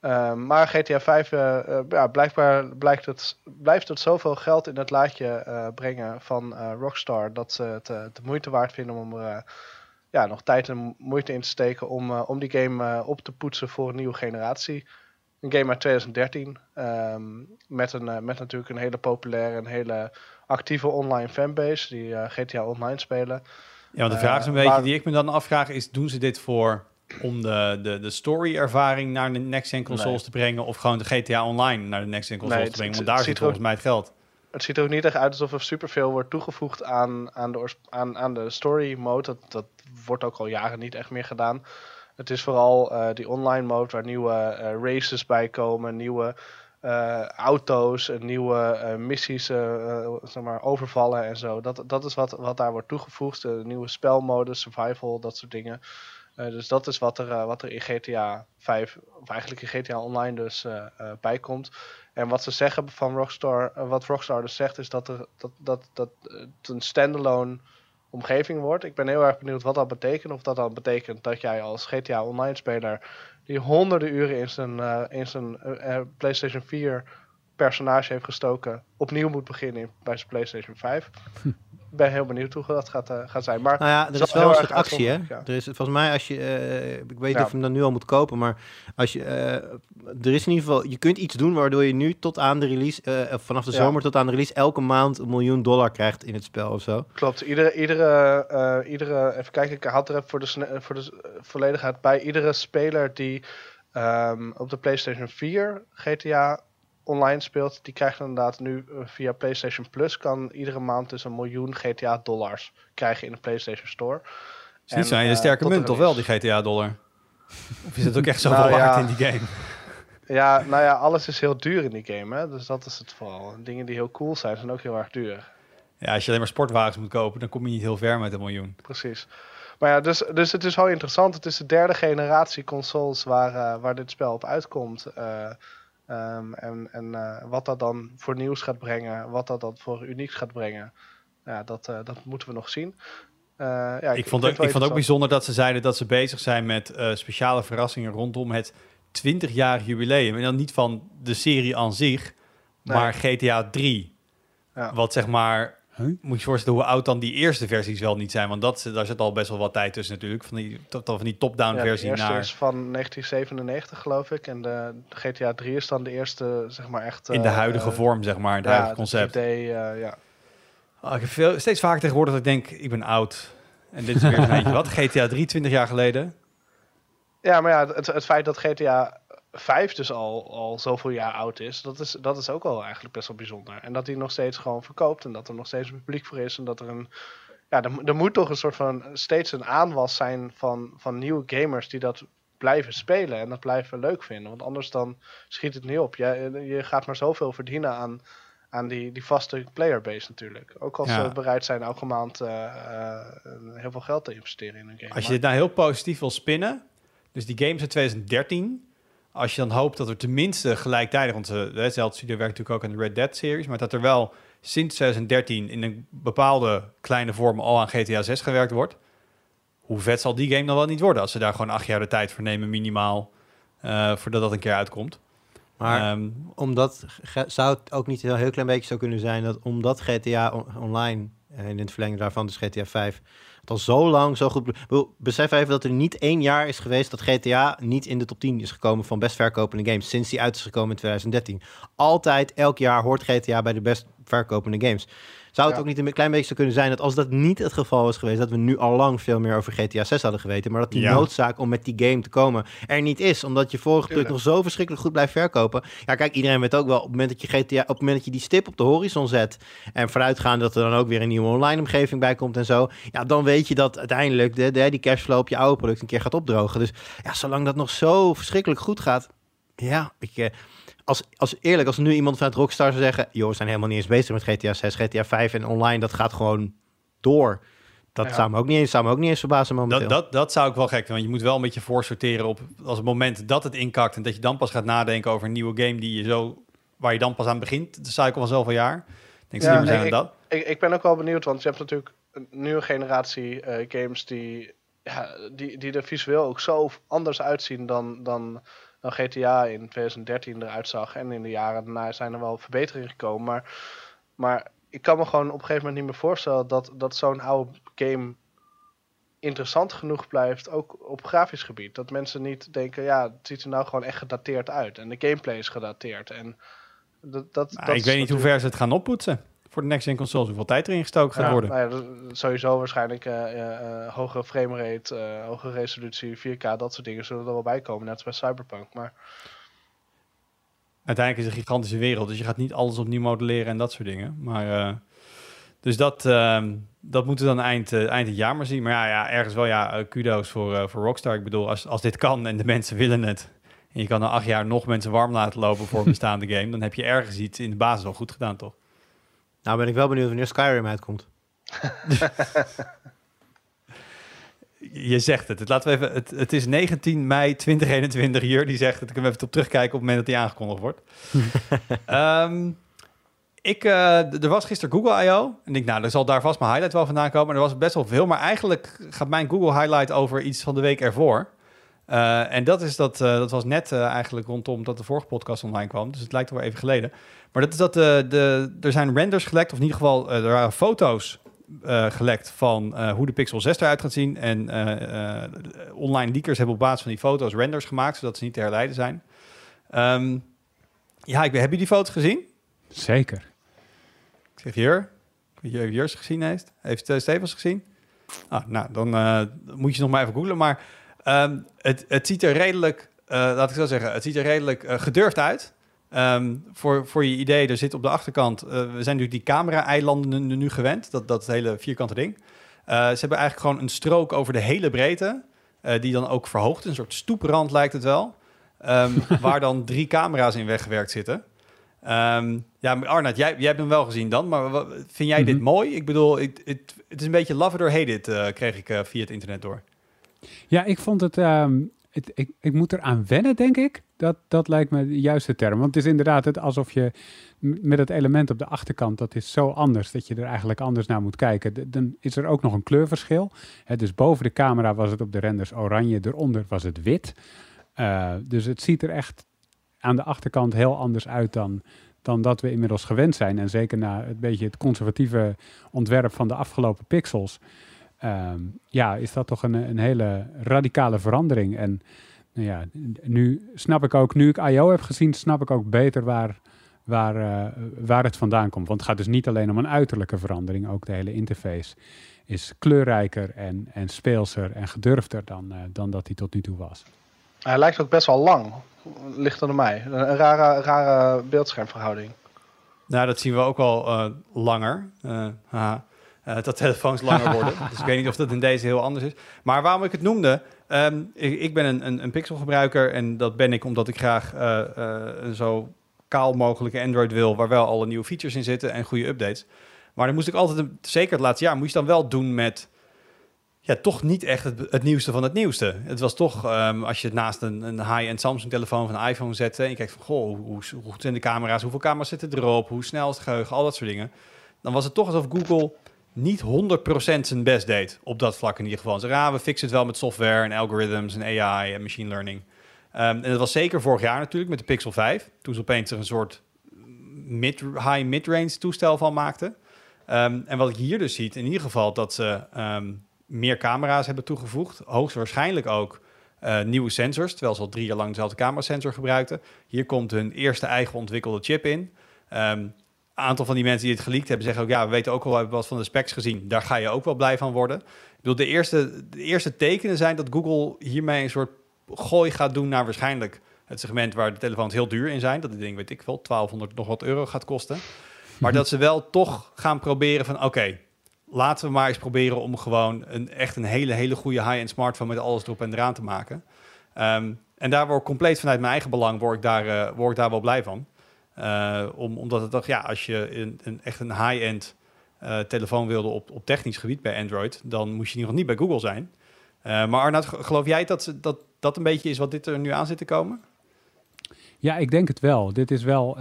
Ehm, maar GTA 5, eh, eh, ja, blijkbaar blijkt het, blijft het zoveel geld in het laadje eh, brengen van Rockstar dat ze het de moeite waard vinden om er ja, nog tijd en moeite in te steken om, om die game op te poetsen voor een nieuwe generatie. Een game uit 2013, ehm, met, een, met natuurlijk een hele populaire en hele actieve online fanbase die GTA Online spelen. ja, want de vraag is een beetje maar- die ik me dan afvraag is, doen ze dit voor om de, de, de story-ervaring naar de next-gen consoles Nee. te brengen of gewoon de GTA Online naar de next-gen consoles Nee, te brengen? Want daar zit volgens mij het geld. Het ziet er ook niet echt uit alsof er superveel wordt toegevoegd aan, aan, de, aan, aan de story mode. Dat, dat wordt ook al jaren niet echt meer gedaan. Het is vooral eh, die online mode waar nieuwe eh, races bij komen, nieuwe eh, auto's, nieuwe missies, zeg maar, overvallen en zo. Dat, dat is wat, wat daar wordt toegevoegd. De nieuwe spelmodus, survival, dat soort dingen. Eh, dus dat is wat er, eh, wat er in GTA 5, of eigenlijk in GTA Online dus eh, bij komt. En wat ze zeggen van Rockstar, wat Rockstar dus zegt, is dat, er, dat, dat, dat het een standalone omgeving wordt. Ik ben heel erg benieuwd wat dat betekent. Of dat dan betekent dat jij als GTA Online speler die honderden uren in zijn, in zijn PlayStation 4 personage heeft gestoken, opnieuw moet beginnen in- bij zijn PlayStation 5. Ik ben heel benieuwd hoe dat gaat, gaat zijn. Maar Nou ja, er is wel een soort actie, hè? ja. Er is volgens mij als je, eh, ik weet niet Ja. of je hem dan nu al moet kopen, maar als je, eh, er is in ieder geval, je kunt iets doen waardoor je nu tot aan de release, vanaf de zomer tot aan de release, elke maand een miljoen dollar krijgt in het spel of zo. Klopt, iedere, iedere, iedere even kijken, ik had er even voor de, voor de volledigheid bij. Iedere speler die ehm, op de PlayStation 4 GTA online speelt, die krijgt inderdaad nu eh, via PlayStation Plus, kan iedere maand dus een miljoen GTA dollars krijgen in de PlayStation Store. Is niet En, zo'n hele eh, sterke munt, toch wel, die GTA-dollar? Of is het ook echt zoveel Nou, waard ja. in die game? Ja, nou ja, alles is heel duur in die game, hè? dus dat is het vooral. Dingen die heel cool zijn, zijn ook heel erg duur. Ja, als je alleen maar sportwagens moet kopen, dan kom je niet heel ver met een miljoen. Precies. Maar ja, dus, dus het is wel interessant. Het is de derde generatie consoles waar, uh, waar dit spel op uitkomt. Uh, um, en en uh, wat dat dan voor nieuws gaat brengen, wat dat dan voor unieks gaat brengen, ja, dat, dat moeten we nog zien. ja, ik, ik, vond, ook, ik vond ook bijzonder dat ze zeiden dat ze bezig zijn met speciale verrassingen rondom het 20-jarig jubileum. En dan niet van de serie aan zich, nee. maar GTA 3. Ja. Wat zeg maar moet je voorstellen hoe oud dan die eerste versies wel niet zijn. Want dat, daar zit al best wel wat tijd tussen natuurlijk. Van die, van die top-down ja, versie de eerste naar... is van 1997 geloof ik. En de, GTA 3 is dan de eerste, zeg maar echt... In de eh, huidige vorm, zeg maar. Het ja, huidige concept. Idee, uh, ja. Oh, ik heb veel, steeds vaker tegenwoordig dat ik denk, ik ben oud. En dit is weer een eentje. Wat? GTA 3, 20 jaar geleden? Ja, maar ja, het, het feit dat GTA 5 dus al, al zoveel jaar oud is, dat is, dat is ook al eigenlijk best wel bijzonder. En dat hij nog steeds gewoon verkoopt en dat er nog steeds een publiek voor is en dat er een. Ja, er, er moet toch een soort van steeds een aanwas zijn van, van nieuwe gamers die dat blijven spelen en dat blijven leuk vinden. Want anders dan schiet het niet op. Je, je gaat maar zoveel verdienen aan, aan die, die vaste playerbase natuurlijk. Ook als ze bereid zijn elke maand uh, uh, heel veel geld te investeren in een game. Als je dit nou heel positief wil spinnen, dus die games in 2013 als je dan hoopt dat er tenminste gelijktijdig, want uh, Zelda Studio werkt natuurlijk ook aan de Red Dead series, maar dat er wel sinds 2013 in een bepaalde kleine vorm al aan GTA 6 gewerkt wordt. Hoe vet zal die game dan wel niet worden als ze daar gewoon acht jaar de tijd voor nemen minimaal uh, voordat dat een keer uitkomt. Maar um, omdat zou het ook niet een heel klein beetje zo kunnen zijn dat omdat GTA online en in het verlengde daarvan dus GTA 5 al zo lang zo goed... Besef even dat er niet één jaar is geweest dat GTA niet in de top 10 is gekomen van best verkopende games. Sinds die uit is gekomen in 2013. Altijd, elk jaar hoort GTA bij de best verkopende games. Zou het ook niet een klein beetje zo kunnen zijn dat als dat niet het geval was geweest, dat we nu al lang veel meer over GTA 6 hadden geweten, maar dat die noodzaak om met die game te komen er niet is, omdat je vorige product nog zo verschrikkelijk goed blijft verkopen. Ja, kijk, iedereen weet ook wel, op het moment dat je GTA, op het moment dat je die stip op de horizon zet en vooruitgaan dat er dan ook weer een nieuwe online omgeving bij komt en zo, ja, dan weet je dat uiteindelijk de, de, die cashflow op je oude product een keer gaat opdrogen. Dus ja, zolang dat nog zo verschrikkelijk goed gaat, ja, ik, eh, als, als eerlijk, als nu iemand vanuit Rockstar zou zeggen... joh, we zijn helemaal niet eens bezig met GTA 6, GTA 5 en online, dat gaat gewoon door. Dat zou, me ook niet eens, zou me ook niet eens verbazen momenteel. Dat, dat, dat zou ik wel gek want je moet wel een beetje voorsorteren op... als het moment dat het inkakt en dat je dan pas gaat nadenken over een nieuwe game... die je zo, waar je dan pas aan begint, de cycle van zoveel jaar. Denk ja, zijn ik, dat. Ik, ik ben ook wel benieuwd, want je hebt natuurlijk een nieuwe generatie uh, games die, ja, die, die er visueel ook zo anders uitzien dan... dan dan GTA in 2013 eruit zag. En in de jaren daarna zijn er wel verbeteringen gekomen. Maar, maar ik kan me gewoon op een gegeven moment niet meer voorstellen dat, dat zo'n oude game interessant genoeg blijft, ook op grafisch gebied. Dat mensen niet denken, ja, het ziet er nou gewoon echt gedateerd uit. En de gameplay is gedateerd. En dat, dat, nou, ik weet niet hoe ver ze het gaan oppoetsen voor de next-gen consoles, hoeveel tijd erin gestoken gaat worden. Nou ja, sowieso waarschijnlijk uh, uh, hogere framerate, uh, hogere resolutie, 4K, dat soort dingen zullen er wel bij komen, net als bij Cyberpunk. Maar... Uiteindelijk is het een gigantische wereld, dus je gaat niet alles opnieuw modelleren en dat soort dingen. Maar, dus dat, ehm, dat moeten we dan eind, eind het jaar maar zien. Maar ja, ja ergens wel ja, kudo's voor, voor Rockstar. Ik bedoel, als, als dit kan en de mensen willen het... en je kan na acht jaar nog mensen warm laten lopen voor een bestaande game... dan heb je ergens iets in de basis al goed gedaan, toch? Nou ben ik wel benieuwd wanneer Skyrim uitkomt. je zegt het. het. Laten we even, het, het is 19 mei 2021 hier. Die zegt het. Ik kan even op terugkijken op het moment dat die aangekondigd wordt. um, ik, uh, er was gisteren Google I.O. En ik nou, er zal daar vast mijn highlight wel vandaan komen. er was best wel veel. Maar eigenlijk gaat mijn Google highlight over iets van de week ervoor. Uh, en dat is dat, uh, dat was net eigenlijk rondom dat de vorige podcast online kwam. Dus het lijkt wel even geleden. Maar dat is dat de, de, er zijn renders gelekt, of in ieder geval er waren foto's gelekt van hoe de Pixel 6 eruit gaat zien. En online leakers hebben op basis van die foto's renders gemaakt, zodat ze niet te herleiden zijn. Um, ja, ik, heb je die foto's gezien? Zeker. Ik zeg hier. Ik weet niet of gezien heeft. Heeft Stevens gezien? Ah, nou, dan moet je nog maar even googlen. Maar Um, het, het, ziet er redelijk, laat ik zo zeggen, het ziet er redelijk gedurfd uit. Um, voor, voor je idee, er zit op de achterkant, uh, we zijn natuurlijk die camera-eilanden nu, nu, gewend, dat, dat hele vierkante ding. ze hebben eigenlijk gewoon een strook over de hele breedte, die dan ook verhoogt, een soort stoeprand lijkt het wel, um, waar dan drie camera's in weggewerkt zitten. Ja, maar Arnoud, jij, jij hebt hem wel gezien dan, maar vind jij dit Mhm. mooi? Ik bedoel, het, het, het is een beetje love it or hate it, eh, kreeg ik eh, via het internet door. Ja, ik vond het, ehm, het ik, ik moet eraan wennen, denk ik. Dat, dat lijkt me de juiste term. Want het is inderdaad het alsof je met het element op de achterkant, dat is zo anders, dat je er eigenlijk anders naar moet kijken. Dan is er ook nog een kleurverschil. Hè, dus boven de camera was het op de renders oranje, eronder was het wit. Eh, dus het ziet er echt aan de achterkant heel anders uit dan, dan dat we inmiddels gewend zijn. En zeker na het beetje het conservatieve ontwerp van de afgelopen pixels. Ehm, ja, is dat toch een, een hele radicale verandering. En nou ja, nu snap ik ook, nu ik I.O. heb gezien, snap ik ook beter waar, waar, eh, waar het vandaan komt. Want het gaat dus niet alleen om een uiterlijke verandering, ook de hele interface is kleurrijker en, en speelser en gedurfder dan, eh, dan dat hij tot nu toe was. Hij lijkt ook best wel lang. Ligt aan mij. Een, rare, rare beeldschermverhouding. Nou, dat zien we ook wel eh, langer. Eh, haha. Eh, dat telefoons langer worden. dus ik weet niet of dat in deze heel anders is. Maar waarom ik het noemde, ehm, ik, ben een, een, een pixelgebruiker en dat ben ik omdat ik graag eh, eh, een zo kaal mogelijke Android wil, waar wel alle nieuwe features in zitten en goede updates. Maar dan moest ik altijd, zeker het laatste jaar, moest je dan wel doen met ja, toch niet echt het, nieuwste van het nieuwste. Het was toch, ehm, als je het naast een, een high-end Samsung-telefoon van een iPhone zette... en je kijkt van, goh, hoe, hoe goed zijn de camera's, hoeveel camera's zitten erop... hoe snel is het geheugen, al dat soort dingen. Dan was het toch alsof Google niet 100% zijn best deed. Op dat vlak in ieder geval. Ze raden, we fixen het wel met software en algorithms en AI en machine learning. Ehm, en dat was zeker vorig jaar natuurlijk met de Pixel 5. Toen ze opeens er een soort mid, high mid-range toestel van maakten. Ehm, en wat ik hier dus zie, in ieder geval dat ze ehm, meer camera's hebben toegevoegd. Hoogstwaarschijnlijk ook eh, nieuwe sensors, terwijl ze al drie jaar lang dezelfde camerasensor gebruikten. Hier komt hun eerste eigen ontwikkelde chip in. Aantal van die mensen die het geleakt hebben zeggen ook... ja, we weten ook al, hebben wat van de specs gezien. Daar ga je ook wel blij van worden. Ik bedoel, de eerste, de eerste tekenen zijn dat Google hiermee een soort gooi gaat doen... naar waarschijnlijk het segment waar de telefoons heel duur in zijn. Dat ding, weet ik wel, 1200 nog wat euro gaat kosten. Maar dat ze wel toch gaan proberen van... oké, laten we maar eens proberen om gewoon een, echt een hele, hele goede high-end smartphone... met alles erop en eraan te maken. Ehm, en daar word ik compleet vanuit mijn eigen belang... word ik daar, eh, word ik daar wel blij van. Eh, om, omdat het toch, ja, als je een, een, echt een high-end eh, telefoon wilde op, op technisch gebied bij Android, dan moest je in ieder geval niet bij Google zijn. Eh, maar Arnoud, ge- geloof jij dat, dat dat een beetje is wat dit er nu aan zit te komen? Ja, ik denk het wel. Dit is wel,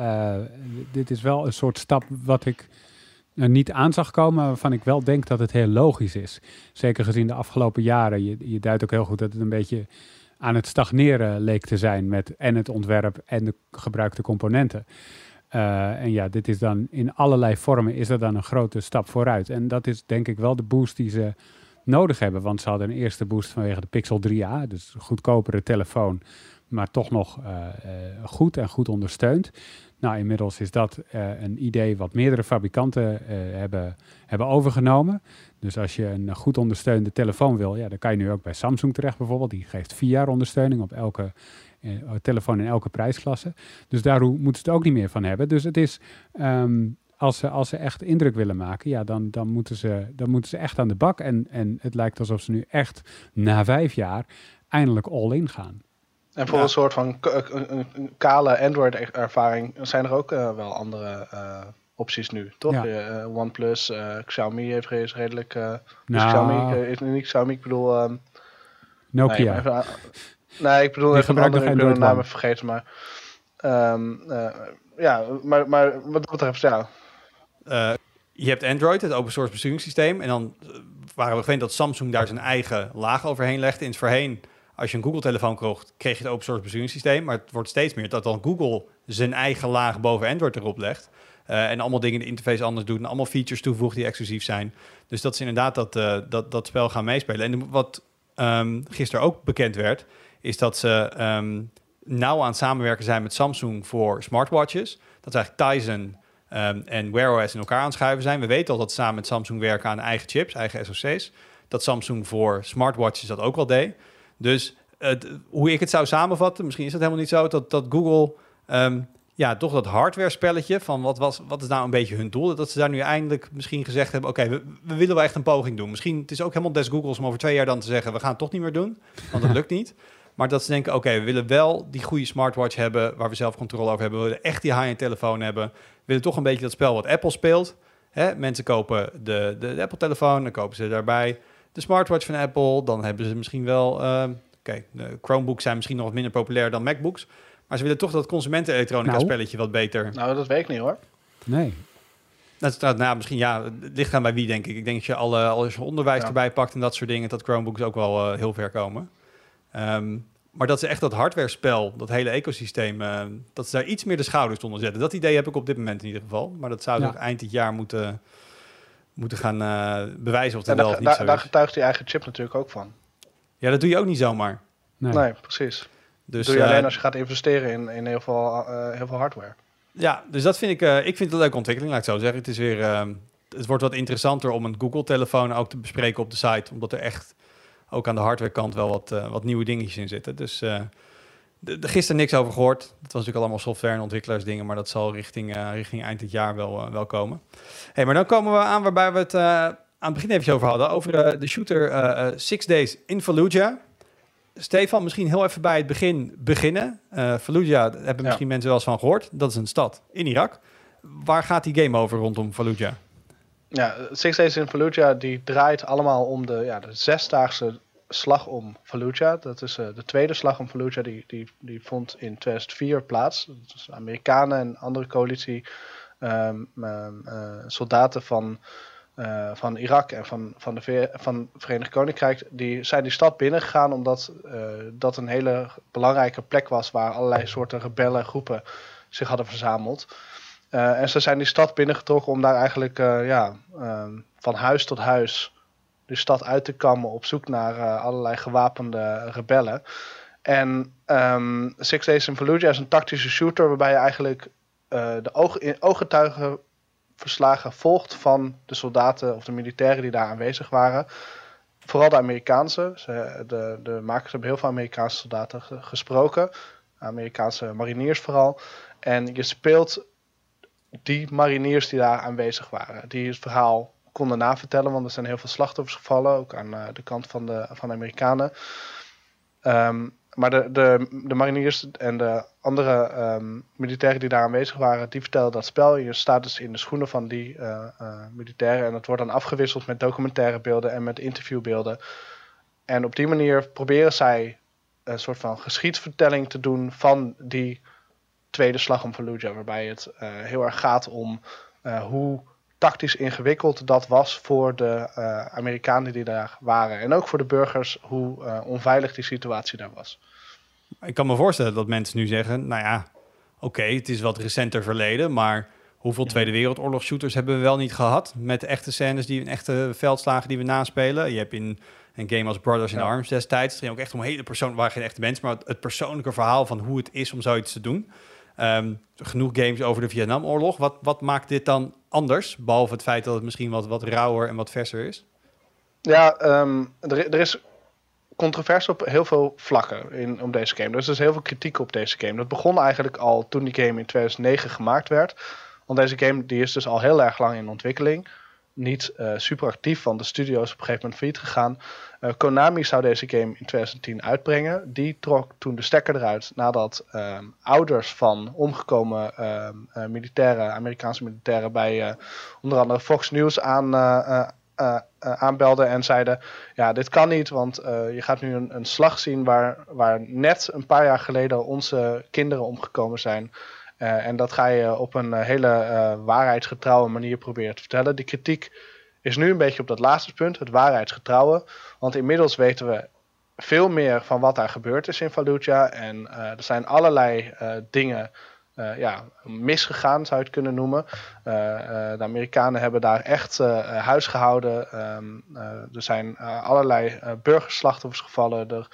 dit is wel een soort stap wat ik niet aan zag komen, waarvan ik wel denk dat het heel logisch is. Zeker gezien de afgelopen jaren. Je, je duidt ook heel goed dat het een beetje aan het stagneren leek te zijn met en het ontwerp en de gebruikte componenten. Eh, en ja, dit is dan in allerlei vormen is er dan een grote stap vooruit. En dat is denk ik wel de boost die ze nodig hebben. Want ze hadden een eerste boost vanwege de Pixel 3a, dus een goedkopere telefoon, maar toch nog eh, eh, goed en goed ondersteund. Nou, inmiddels is dat eh, een idee wat meerdere fabrikanten eh, hebben, hebben overgenomen. Dus als je een goed ondersteunde telefoon wil, ja, dan kan je nu ook bij Samsung terecht bijvoorbeeld. Die geeft vier jaar ondersteuning op elke eh, telefoon in elke prijsklasse. Dus daar moeten ze het ook niet meer van hebben. Dus het is, ehm, als, ze, als ze echt indruk willen maken, ja, dan, dan, moeten ze, dan moeten ze echt aan de bak. En, en het lijkt alsof ze nu echt na vijf jaar eindelijk all-in gaan. En voor Ja. een soort van een, kale Android-ervaring zijn er ook eh, wel andere eh, opties nu, toch? Ja. Eh, OnePlus, eh, Xiaomi heeft is redelijk... dus Nou, Xiaomi, is niet Xiaomi, ik bedoel... ehm, Nokia. Nee, even, aan- nee, ik bedoel Die even een andere, ik ben de even vergeten, maar... ehm, eh, ja, maar, maar wat dat betreft, ja. Eh, je hebt Android, het open source besturingssysteem. En dan waren we gewend dat Samsung daar zijn eigen laag overheen legde. In het voorheen, als je een Google-telefoon kocht, kreeg je het open source besturingssysteem. Maar het wordt steeds meer dat dan Google zijn eigen laag boven Android erop legt. Eh, en allemaal dingen in de interface anders doet. En allemaal features toevoegt die exclusief zijn. Dus dat is inderdaad dat, eh, dat, dat spel gaan meespelen. En wat ehm, gisteren ook bekend werd, is dat ze ehm, nauw aan het samenwerken zijn met Samsung voor smartwatches. Dat is eigenlijk Tizen ehm, en Wear OS in elkaar aanschuiven zijn. We weten al dat ze samen met Samsung werken aan eigen chips, eigen SoC's. Dat Samsung voor smartwatches dat ook wel deed. Dus het, hoe ik het zou samenvatten, misschien is het helemaal niet zo, dat, dat Google ehm, ja, toch dat hardware spelletje van wat, was, wat is nou een beetje hun doel, dat ze daar nu eindelijk misschien gezegd hebben, oké, we, we willen wel echt een poging doen. Misschien het is ook helemaal des Googles om over twee jaar dan te zeggen, we gaan het toch niet meer doen, want dat lukt niet. Maar dat ze denken, oké, we willen wel die goede smartwatch hebben... waar we zelf controle over hebben. We willen echt die high-end telefoon hebben. We willen toch een beetje dat spel wat Apple speelt. Hè? Mensen kopen de, de, de Apple-telefoon, dan kopen ze daarbij de smartwatch van Apple. Dan hebben ze misschien wel... eh, oké, de Chromebooks zijn misschien nog wat minder populair dan MacBooks... Maar ze willen toch dat consumentenelektronica Nou. spelletje wat beter. Nou, dat weet ik niet hoor. Nee. Dat staat, nou, misschien ja, het ligt aan bij wie denk ik. Ik denk dat je alle, als je onderwijs Ja. erbij pakt en dat soort dingen, dat Chromebooks ook wel eh, heel ver komen. Ehm, maar dat ze echt dat hardware-spel, dat hele ecosysteem, eh, dat ze daar iets meer de schouders onder zetten. Dat idee heb ik op dit moment in ieder geval. Maar dat zou ze Ja. eind dit jaar moeten, moeten gaan eh, bewijzen of dat wel of niet daar, zo daar is. getuigt die eigen chip natuurlijk ook van. Ja, dat doe je ook niet zomaar. Nee. Nee, precies. Dus, doe je eh, alleen als je gaat investeren in, in heel, veel, eh, heel veel hardware. Ja, dus dat vind ik, eh, ik vind het een leuke ontwikkeling, laat ik zo zeggen. Het is weer, ehm, het wordt wat interessanter om een Google-telefoon ook te bespreken op de site, omdat er echt ook aan de hardwarekant wel wat, eh, wat nieuwe dingetjes in zitten. Dus eh de, de- gisteren niks over gehoord. Het was natuurlijk allemaal software en ontwikkelaarsdingen, maar dat zal richting, eh, richting eind dit jaar wel, eh, wel komen. Hey, maar dan komen we aan waarbij we het eh, aan het begin even over hadden, over de shooter Six Days in Fallujah. Stefan, misschien heel even bij het begin beginnen. Fallujah, daar hebben misschien mensen wel eens van gehoord. Dat is een stad in Irak. Waar gaat die game over rondom Fallujah? Ja, Six Days in Fallujah die draait allemaal om de, ja, de zesdaagse slag om Fallujah. Dat is eh, de tweede slag om Fallujah. Die, die, die vond in 2004 plaats. Amerikanen en andere coalitie ehm, ehm, eh, soldaten van, eh, van Irak en van, van, de van het Verenigd Koninkrijk. Die zijn die stad binnengegaan omdat dat een hele belangrijke plek was waar allerlei soorten rebellengroepen zich hadden verzameld. En ze zijn die stad binnengetrokken om daar eigenlijk ja, ehm, van huis tot huis de stad uit te kammen op zoek naar eh, allerlei gewapende rebellen. En ehm, Six Days in Fallujah is een tactische shooter waarbij je eigenlijk eh, de oog, ooggetuigenverslagen volgt van de soldaten of de militairen die daar aanwezig waren. Vooral de Amerikaanse. Ze, de, de makers hebben heel veel Amerikaanse soldaten ge- gesproken. Amerikaanse mariniers vooral. En je speelt die mariniers die daar aanwezig waren. Die het verhaal konden navertellen, want er zijn heel veel slachtoffers gevallen, ook aan eh, de kant van de, van de Amerikanen. Ehm, maar de, de, de mariniers en de andere ehm, militairen die daar aanwezig waren, die vertelden dat spel. Je staat dus in de schoenen van die eh, eh, militairen en dat wordt dan afgewisseld met documentaire beelden en met interviewbeelden. En op die manier proberen zij een soort van geschiedsvertelling te doen van die tweede slag om Fallujah, waarbij het heel erg gaat om hoe tactisch ingewikkeld dat was voor de eh, Amerikanen die daar waren. En ook voor de burgers, hoe eh, onveilig die situatie daar was. Ik kan me voorstellen dat mensen nu zeggen, nou ja, oké, het is wat recenter verleden, maar hoeveel Tweede Wereldoorlog shooters hebben we wel niet gehad met echte scènes, die echte veldslagen die we naspelen. Je hebt in een game als Brothers in Ja. Arms destijds, het ging ook echt om hele persoon, waar geen echte mensen, maar het persoonlijke verhaal van hoe het is om zoiets te doen. Ehm, genoeg games over de Vietnamoorlog. Wat, wat maakt dit dan anders, behalve het feit dat het misschien wat, wat rauwer en wat verser is? Ja, ehm, er, er is controverse op heel veel vlakken in, om deze game. Dus er is heel veel kritiek op deze game. Dat begon eigenlijk al toen die game in 2009 gemaakt werd. Want deze game die is dus al heel erg lang in ontwikkeling. Niet eh, super actief, want de studio is op een gegeven moment failliet gegaan. Eh, Konami zou deze game in 2010 uitbrengen. Die trok toen de stekker eruit nadat ehm, ouders van omgekomen ehm, eh, militairen, Amerikaanse militairen bij onder andere Fox News aan, aanbelden en zeiden: Ja, dit kan niet, want je gaat nu een, een slag zien waar, waar net een paar jaar geleden onze kinderen omgekomen zijn. Eh, en dat ga je op een eh, hele eh, waarheidsgetrouwe manier proberen te vertellen. Die kritiek is nu een beetje op dat laatste punt, het waarheidsgetrouwe. Want inmiddels weten we veel meer van wat daar gebeurd is in Fallujah. En er zijn allerlei dingen ja, misgegaan, zou je het kunnen noemen. De Amerikanen hebben daar echt huis gehouden. Ehm, eh, er zijn allerlei burgerslachtoffers gevallen.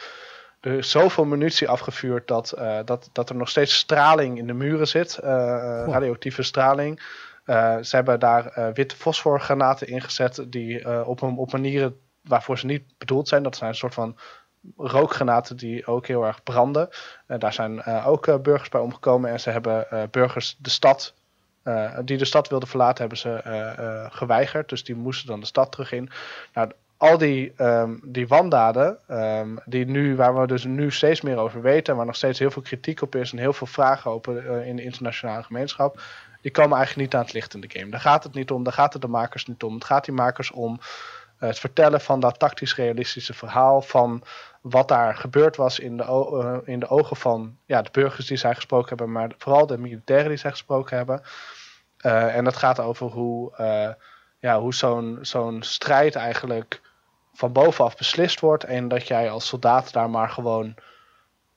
Er is zoveel munitie afgevuurd dat, eh, dat, dat er nog steeds straling in de muren zit. eh, eh, radioactieve straling. Eh, ze hebben daar eh, witte fosforgranaten ingezet die eh, op, op manieren waarvoor ze niet bedoeld zijn. Dat zijn een soort van rookgranaten die ook heel erg branden. Eh, daar zijn eh, ook eh, burgers bij omgekomen en ze hebben eh, burgers de stad eh, die de stad wilden verlaten, hebben ze eh, eh, geweigerd. Dus die moesten dan de stad terug in. Nou, al die, ehm, die wandaden, ehm, die nu, waar we dus nu steeds meer over weten, en waar nog steeds heel veel kritiek op is en heel veel vragen open uh, in de internationale gemeenschap, die komen eigenlijk niet aan het licht in de game. Daar gaat het niet om, daar gaat het de makers niet om. Het gaat die makers om uh, het vertellen van dat tactisch realistische verhaal van wat daar gebeurd was in de, uh, in de ogen van ja, de burgers die zij gesproken hebben, maar vooral de militairen die zij gesproken hebben. en dat gaat over hoe ja, hoe zo'n zo'n strijd eigenlijk van bovenaf beslist wordt. En dat jij als soldaat daar maar gewoon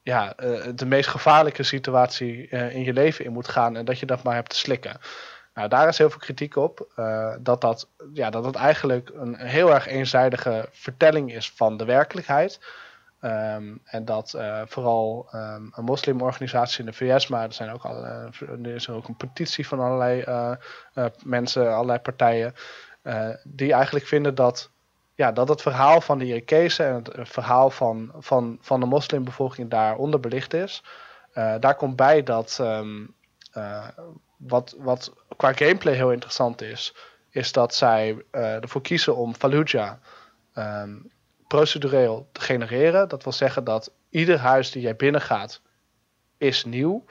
ja, uh, de meest gevaarlijke situatie uh, in je leven in moet gaan. En dat je dat maar hebt te slikken. Nou, daar is heel veel kritiek op. Uh, dat, dat, ja, dat het eigenlijk een heel erg eenzijdige vertelling is van de werkelijkheid. Um, en dat vooral um, een moslimorganisatie in de VS, maar er, zijn ook al, er is ook een petitie van allerlei mensen, allerlei partijen, die eigenlijk vinden dat, ja, dat het verhaal van de Irakezen en het verhaal van, van, van de moslimbevolking daar onderbelicht is. daar komt bij dat um, wat, wat qua gameplay heel interessant is, is dat zij ervoor kiezen om Fallujah procedureel te genereren. Dat wil zeggen dat ieder huis die jij binnengaat is nieuw.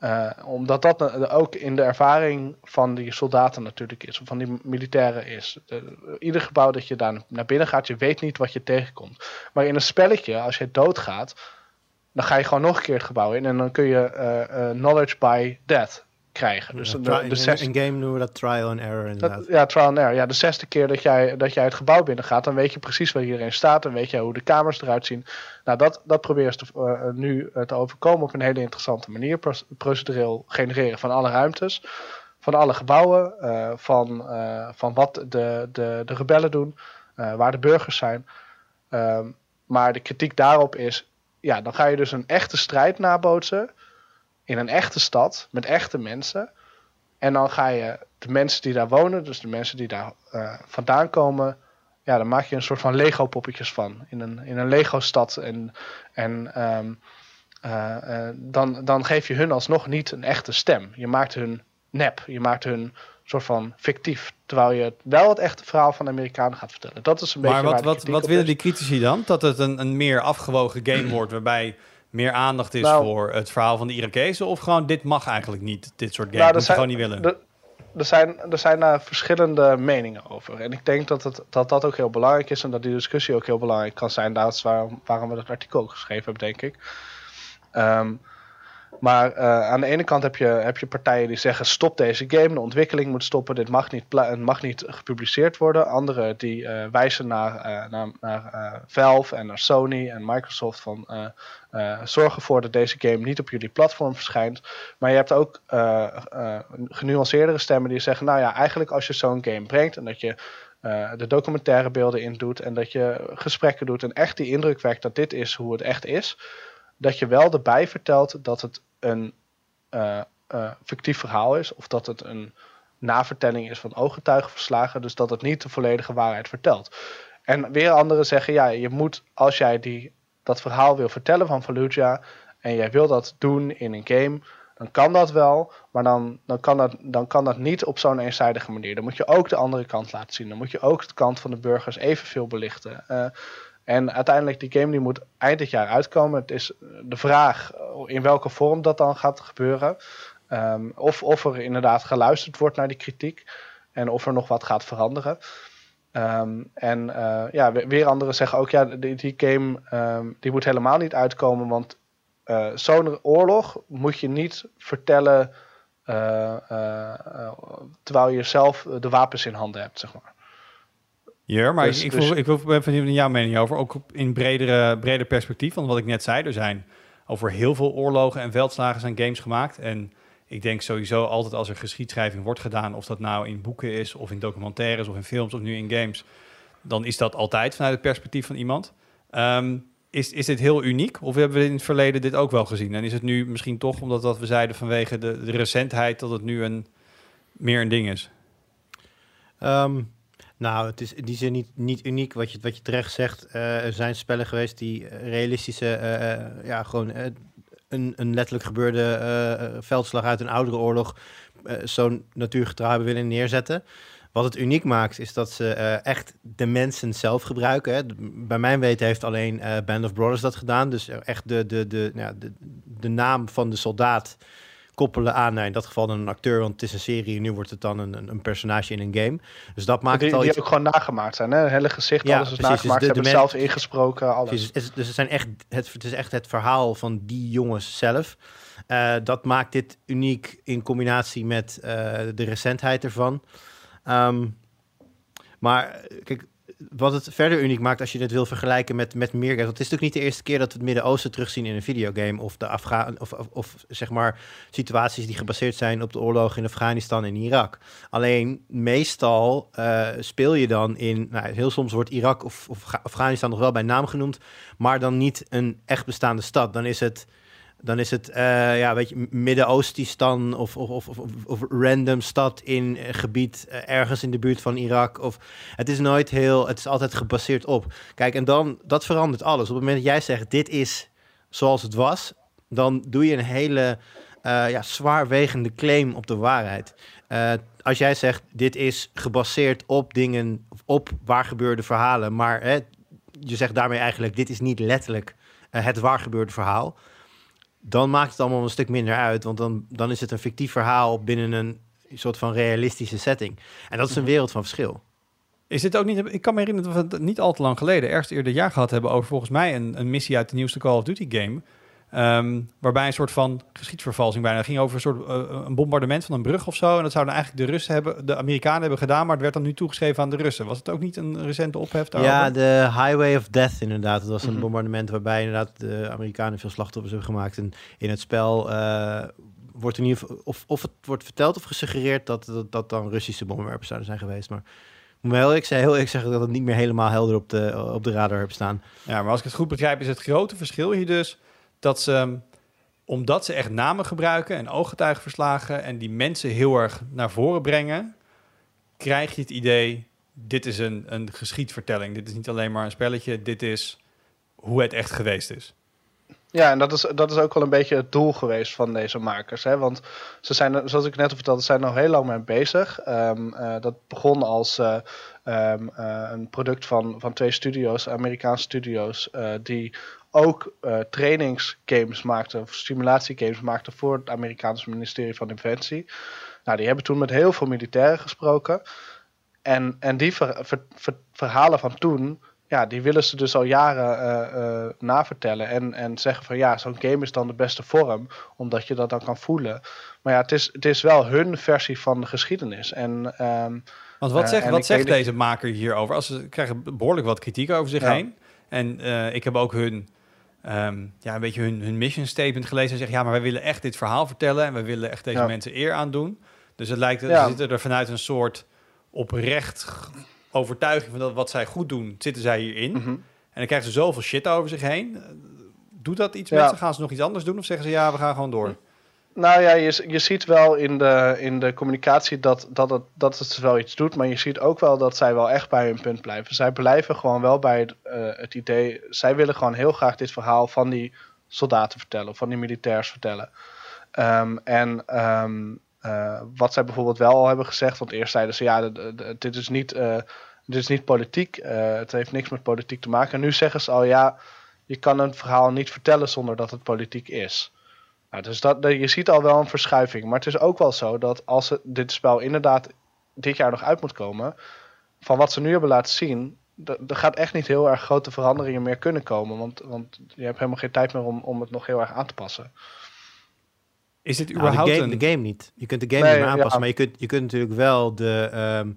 Uh, omdat dat ook in de ervaring van die soldaten natuurlijk is, of van die militairen is. De, ieder gebouw dat je daar naar binnen gaat, je weet niet wat je tegenkomt. Maar in een spelletje, als je doodgaat, dan ga je gewoon nog een keer het gebouw in en dan kun je uh, uh, knowledge by death krijgen. Dus ja, de, in, in game noemen we dat trial and error inderdaad. Dat, ja, trial and error. Ja, de zesde keer dat jij, dat jij het gebouw binnengaat, dan weet je precies waar iedereen staat. Dan weet je hoe de kamers eruit zien. Nou, dat, dat probeer je uh, nu uh, te overkomen op een hele interessante manier. Pro procedureel genereren van alle ruimtes. Van alle gebouwen. Uh, van, van wat de, de, de rebellen doen. waar de burgers zijn. Um, maar de kritiek daarop is... Ja, dan ga je dus een echte strijd nabootsen in een echte stad met echte mensen. En dan ga je de mensen die daar wonen, dus de mensen die daar uh, vandaan komen, ja, dan maak je een soort van Lego-poppetjes van. In een, in een Lego-stad. En, en um, uh, uh, dan, dan geef je hun alsnog niet een echte stem. Je maakt hun nep. Je maakt hun soort van fictief. Terwijl je wel het echte verhaal van de Amerikanen gaat vertellen. Dat is een maar beetje. wat, wat, wat willen die critici dan? Dat het een, een meer afgewogen game wordt waarbij meer aandacht is nou, voor het verhaal van de Irakezen? Of gewoon, dit mag eigenlijk niet, dit soort games? Nou, gewoon niet willen? Er zijn, er zijn daar verschillende meningen over. En ik denk dat, het, dat dat ook heel belangrijk is en dat die discussie ook heel belangrijk kan zijn. Dat is waarom, waarom we dat artikel ook geschreven hebben, denk ik. Um, maar uh, aan de ene kant heb je, heb je partijen die zeggen: stop deze game, de ontwikkeling moet stoppen, dit mag niet, mag niet gepubliceerd worden. Anderen die uh, wijzen naar, uh, naar, naar Valve en naar Sony en Microsoft van zorg ervoor dat deze game niet op jullie platform verschijnt. Maar je hebt ook genuanceerdere stemmen die zeggen: nou ja, eigenlijk als je zo'n game brengt en dat je de documentaire beelden in doet en dat je gesprekken doet en echt die indruk wekt dat dit is hoe het echt is dat je wel erbij vertelt dat het een uh, uh, fictief verhaal is. Of dat het een navertelling is van ooggetuigenverslagen. Dus dat het niet de volledige waarheid vertelt. En weer anderen zeggen, ja, je moet, als jij die, dat verhaal wil vertellen van Fallujah... en jij wil dat doen in een game, dan kan dat wel. Maar dan, dan, kan, dat, dan kan dat niet op zo'n eenzijdige manier. Dan moet je ook de andere kant laten zien. Dan moet je ook de kant van de burgers evenveel belichten. Uh, en uiteindelijk, die game die moet eind dit jaar uitkomen. Het is de vraag in welke vorm dat dan gaat gebeuren. Um, of, of er inderdaad geluisterd wordt naar die kritiek. En of er nog wat gaat veranderen. Um, en uh, ja, weer anderen zeggen ook, ja, die, die game um, die moet helemaal niet uitkomen. Want zo'n oorlog moet je niet vertellen terwijl je zelf de wapens in handen hebt, zeg maar. Ja, maar dus, ik, ik, dus... ik wil even van jouw mening over, ook in bredere, breder perspectief. Want wat ik net zei, er zijn over heel veel oorlogen en veldslagen zijn games gemaakt. En ik denk sowieso altijd als er geschiedschrijving wordt gedaan, of dat nou in boeken is, of in documentaires, of in films, of nu in games, dan is dat altijd vanuit het perspectief van iemand. Um, is, is dit heel uniek? Of hebben we in het verleden dit ook wel gezien? En is het nu misschien toch, omdat wat we zeiden vanwege de, de recentheid, dat het nu een, meer een ding is? Um, nou, het is in die zin niet, niet uniek wat je, wat je terecht zegt. Uh, er zijn spellen geweest die realistische, uh, ja, gewoon een, een letterlijk gebeurde veldslag uit een oudere oorlog zo'n natuurgetrouw hebben willen neerzetten. Wat het uniek maakt, is dat ze eh, echt de mensen zelf gebruiken. Hè. Bij mijn weten heeft alleen Band of Brothers dat gedaan. Dus echt de, de, de, de, de naam van de soldaat koppelen aan, nou, in dat geval dan een acteur, want het is een serie nu wordt het dan een, een personage in een game. Dus dat maakt die, het al die iets... ook gewoon nagemaakt zijn, hè? Hele gezicht, Ja, alles is precies. Dus nagemaakt. de- Ze hebben zelf ingesproken, alles. Dus, dus het, zijn echt, het, het is echt het verhaal van die jongens zelf. Eh, dat maakt dit uniek in combinatie met eh, de recentheid ervan. Ehm, maar eh, kijk, wat het verder uniek maakt als je dit wil vergelijken met, met meer games. Want het is natuurlijk niet de eerste keer dat we het Midden-Oosten terugzien in een videogame. Of, de Afga of, of, zeg maar situaties die gebaseerd zijn op de oorlog in Afghanistan en Irak. Alleen meestal eh, speel je dan in. Nou, heel soms wordt Irak of, of Afghanistan nog wel bij naam genoemd. Maar dan niet een echt bestaande stad. Dan is het. Dan is het, eh, ja, weet je, Midden-Oostistan of, of, of, of, of random stad in een gebied eh, ergens in de buurt van Irak. Of, het is nooit heel, het is altijd gebaseerd op. Kijk, en dan, dat verandert alles. Op het moment dat jij zegt, dit is zoals het was, dan doe je een hele eh, ja, zwaarwegende claim op de waarheid. Eh, als jij zegt, dit is gebaseerd op dingen, op waar gebeurde verhalen, maar hè, je zegt daarmee eigenlijk, dit is niet letterlijk eh, het waar gebeurde verhaal, dan maakt het allemaal een stuk minder uit, want dan, dan is het een fictief verhaal binnen een soort van realistische setting. En dat is een wereld van verschil. Is dit ook niet... Ik kan me herinneren dat we het niet al te lang geleden, ergens eerder jaar gehad hebben over volgens mij een, een missie uit de nieuwste Call of Duty game. Ehm, waarbij een soort van geschiedsvervalsing bijna. Het ging over een soort eh, een bombardement van een brug of zo. En dat zouden eigenlijk de Russen hebben, de Amerikanen hebben gedaan, maar het werd dan nu toegeschreven aan de Russen. Was het ook niet een recente ophef daarover? Ja, de Highway of Death inderdaad. Dat was een Mhm. bombardement waarbij inderdaad de Amerikanen veel slachtoffers hebben gemaakt. En in het spel eh, wordt in ieder geval, of, of het wordt verteld of gesuggereerd dat dat, dat dan Russische bommenwerpers zouden zijn geweest. Maar ik moet heel eerlijk zeggen, heel eerlijk zeggen dat het niet meer helemaal helder op de, op de radar heb staan. Ja, maar als ik het goed begrijp, is het grote verschil hier dus dat ze, um, omdat ze echt namen gebruiken en ooggetuigenverslagen en die mensen heel erg naar voren brengen, krijg je het idee, dit is een, een geschiedvertelling. Dit is niet alleen maar een spelletje, dit is hoe het echt geweest is. Ja, en dat is, dat is ook wel een beetje het doel geweest van deze makers. Hè? Want ze zijn, zoals ik net al vertelde, ze zijn er nog heel lang mee bezig. Ehm, eh, dat begon als eh, ehm, eh, een product van, van twee studio's, Amerikaanse studio's, eh, die ook eh, trainingsgames maakten, of simulatiegames maakten voor het Amerikaanse ministerie van Defensie. Nou, die hebben toen met heel veel militairen gesproken. En, en die ver- ver- ver- verhalen van toen, ja, die willen ze dus al jaren eh, eh, navertellen. En, en zeggen van ja, zo'n game is dan de beste vorm, omdat je dat dan kan voelen. Maar ja, het is, het is wel hun versie van de geschiedenis. En ehm, Want wat Eh, zegt, en wat zegt deze maker hierover? Als ze krijgen behoorlijk wat kritiek over zich Ja. heen. En ik heb ook hun, ehm, ja, een beetje hun, hun mission statement gelezen. En zeggen, ja, maar wij willen echt dit verhaal vertellen. En wij willen echt deze Ja. mensen eer aandoen. Dus het lijkt, Ja. ze zitten er vanuit een soort oprecht overtuiging van dat wat zij goed doen, zitten zij hierin. mhm. En dan krijgen ze zoveel shit over zich heen. Doet dat iets Ja. met ze? Gaan ze nog iets anders doen? Of zeggen ze, ja, we gaan gewoon door? Nou ja, je, je ziet wel in de, in de communicatie dat, dat, het, dat het wel iets doet. Maar je ziet ook wel dat zij wel echt bij hun punt blijven. Zij blijven gewoon wel bij het, eh, het idee. Zij willen gewoon heel graag dit verhaal van die soldaten vertellen. Van die militairs vertellen. Ehm, en ehm, eh, wat zij bijvoorbeeld wel al hebben gezegd. Want eerst zeiden ze ja, dit is niet, eh, dit is niet politiek. eh, het heeft niks met politiek te maken. En nu zeggen ze al ja, je kan een verhaal niet vertellen zonder dat het politiek is. Nou, dus dat, dat- je ziet al wel een verschuiving. Maar het is ook wel zo dat als het, dit spel inderdaad dit jaar nog uit moet komen, van wat ze nu hebben laten zien, er gaat echt niet heel erg grote veranderingen meer kunnen komen. Want, want je hebt helemaal geen tijd meer om, om het nog heel erg aan te passen. Is dit Nou, überhaupt de, game, een... de game niet. Je kunt de game Nee, niet meer aanpassen, ja. maar je kunt, je kunt natuurlijk wel de, ehm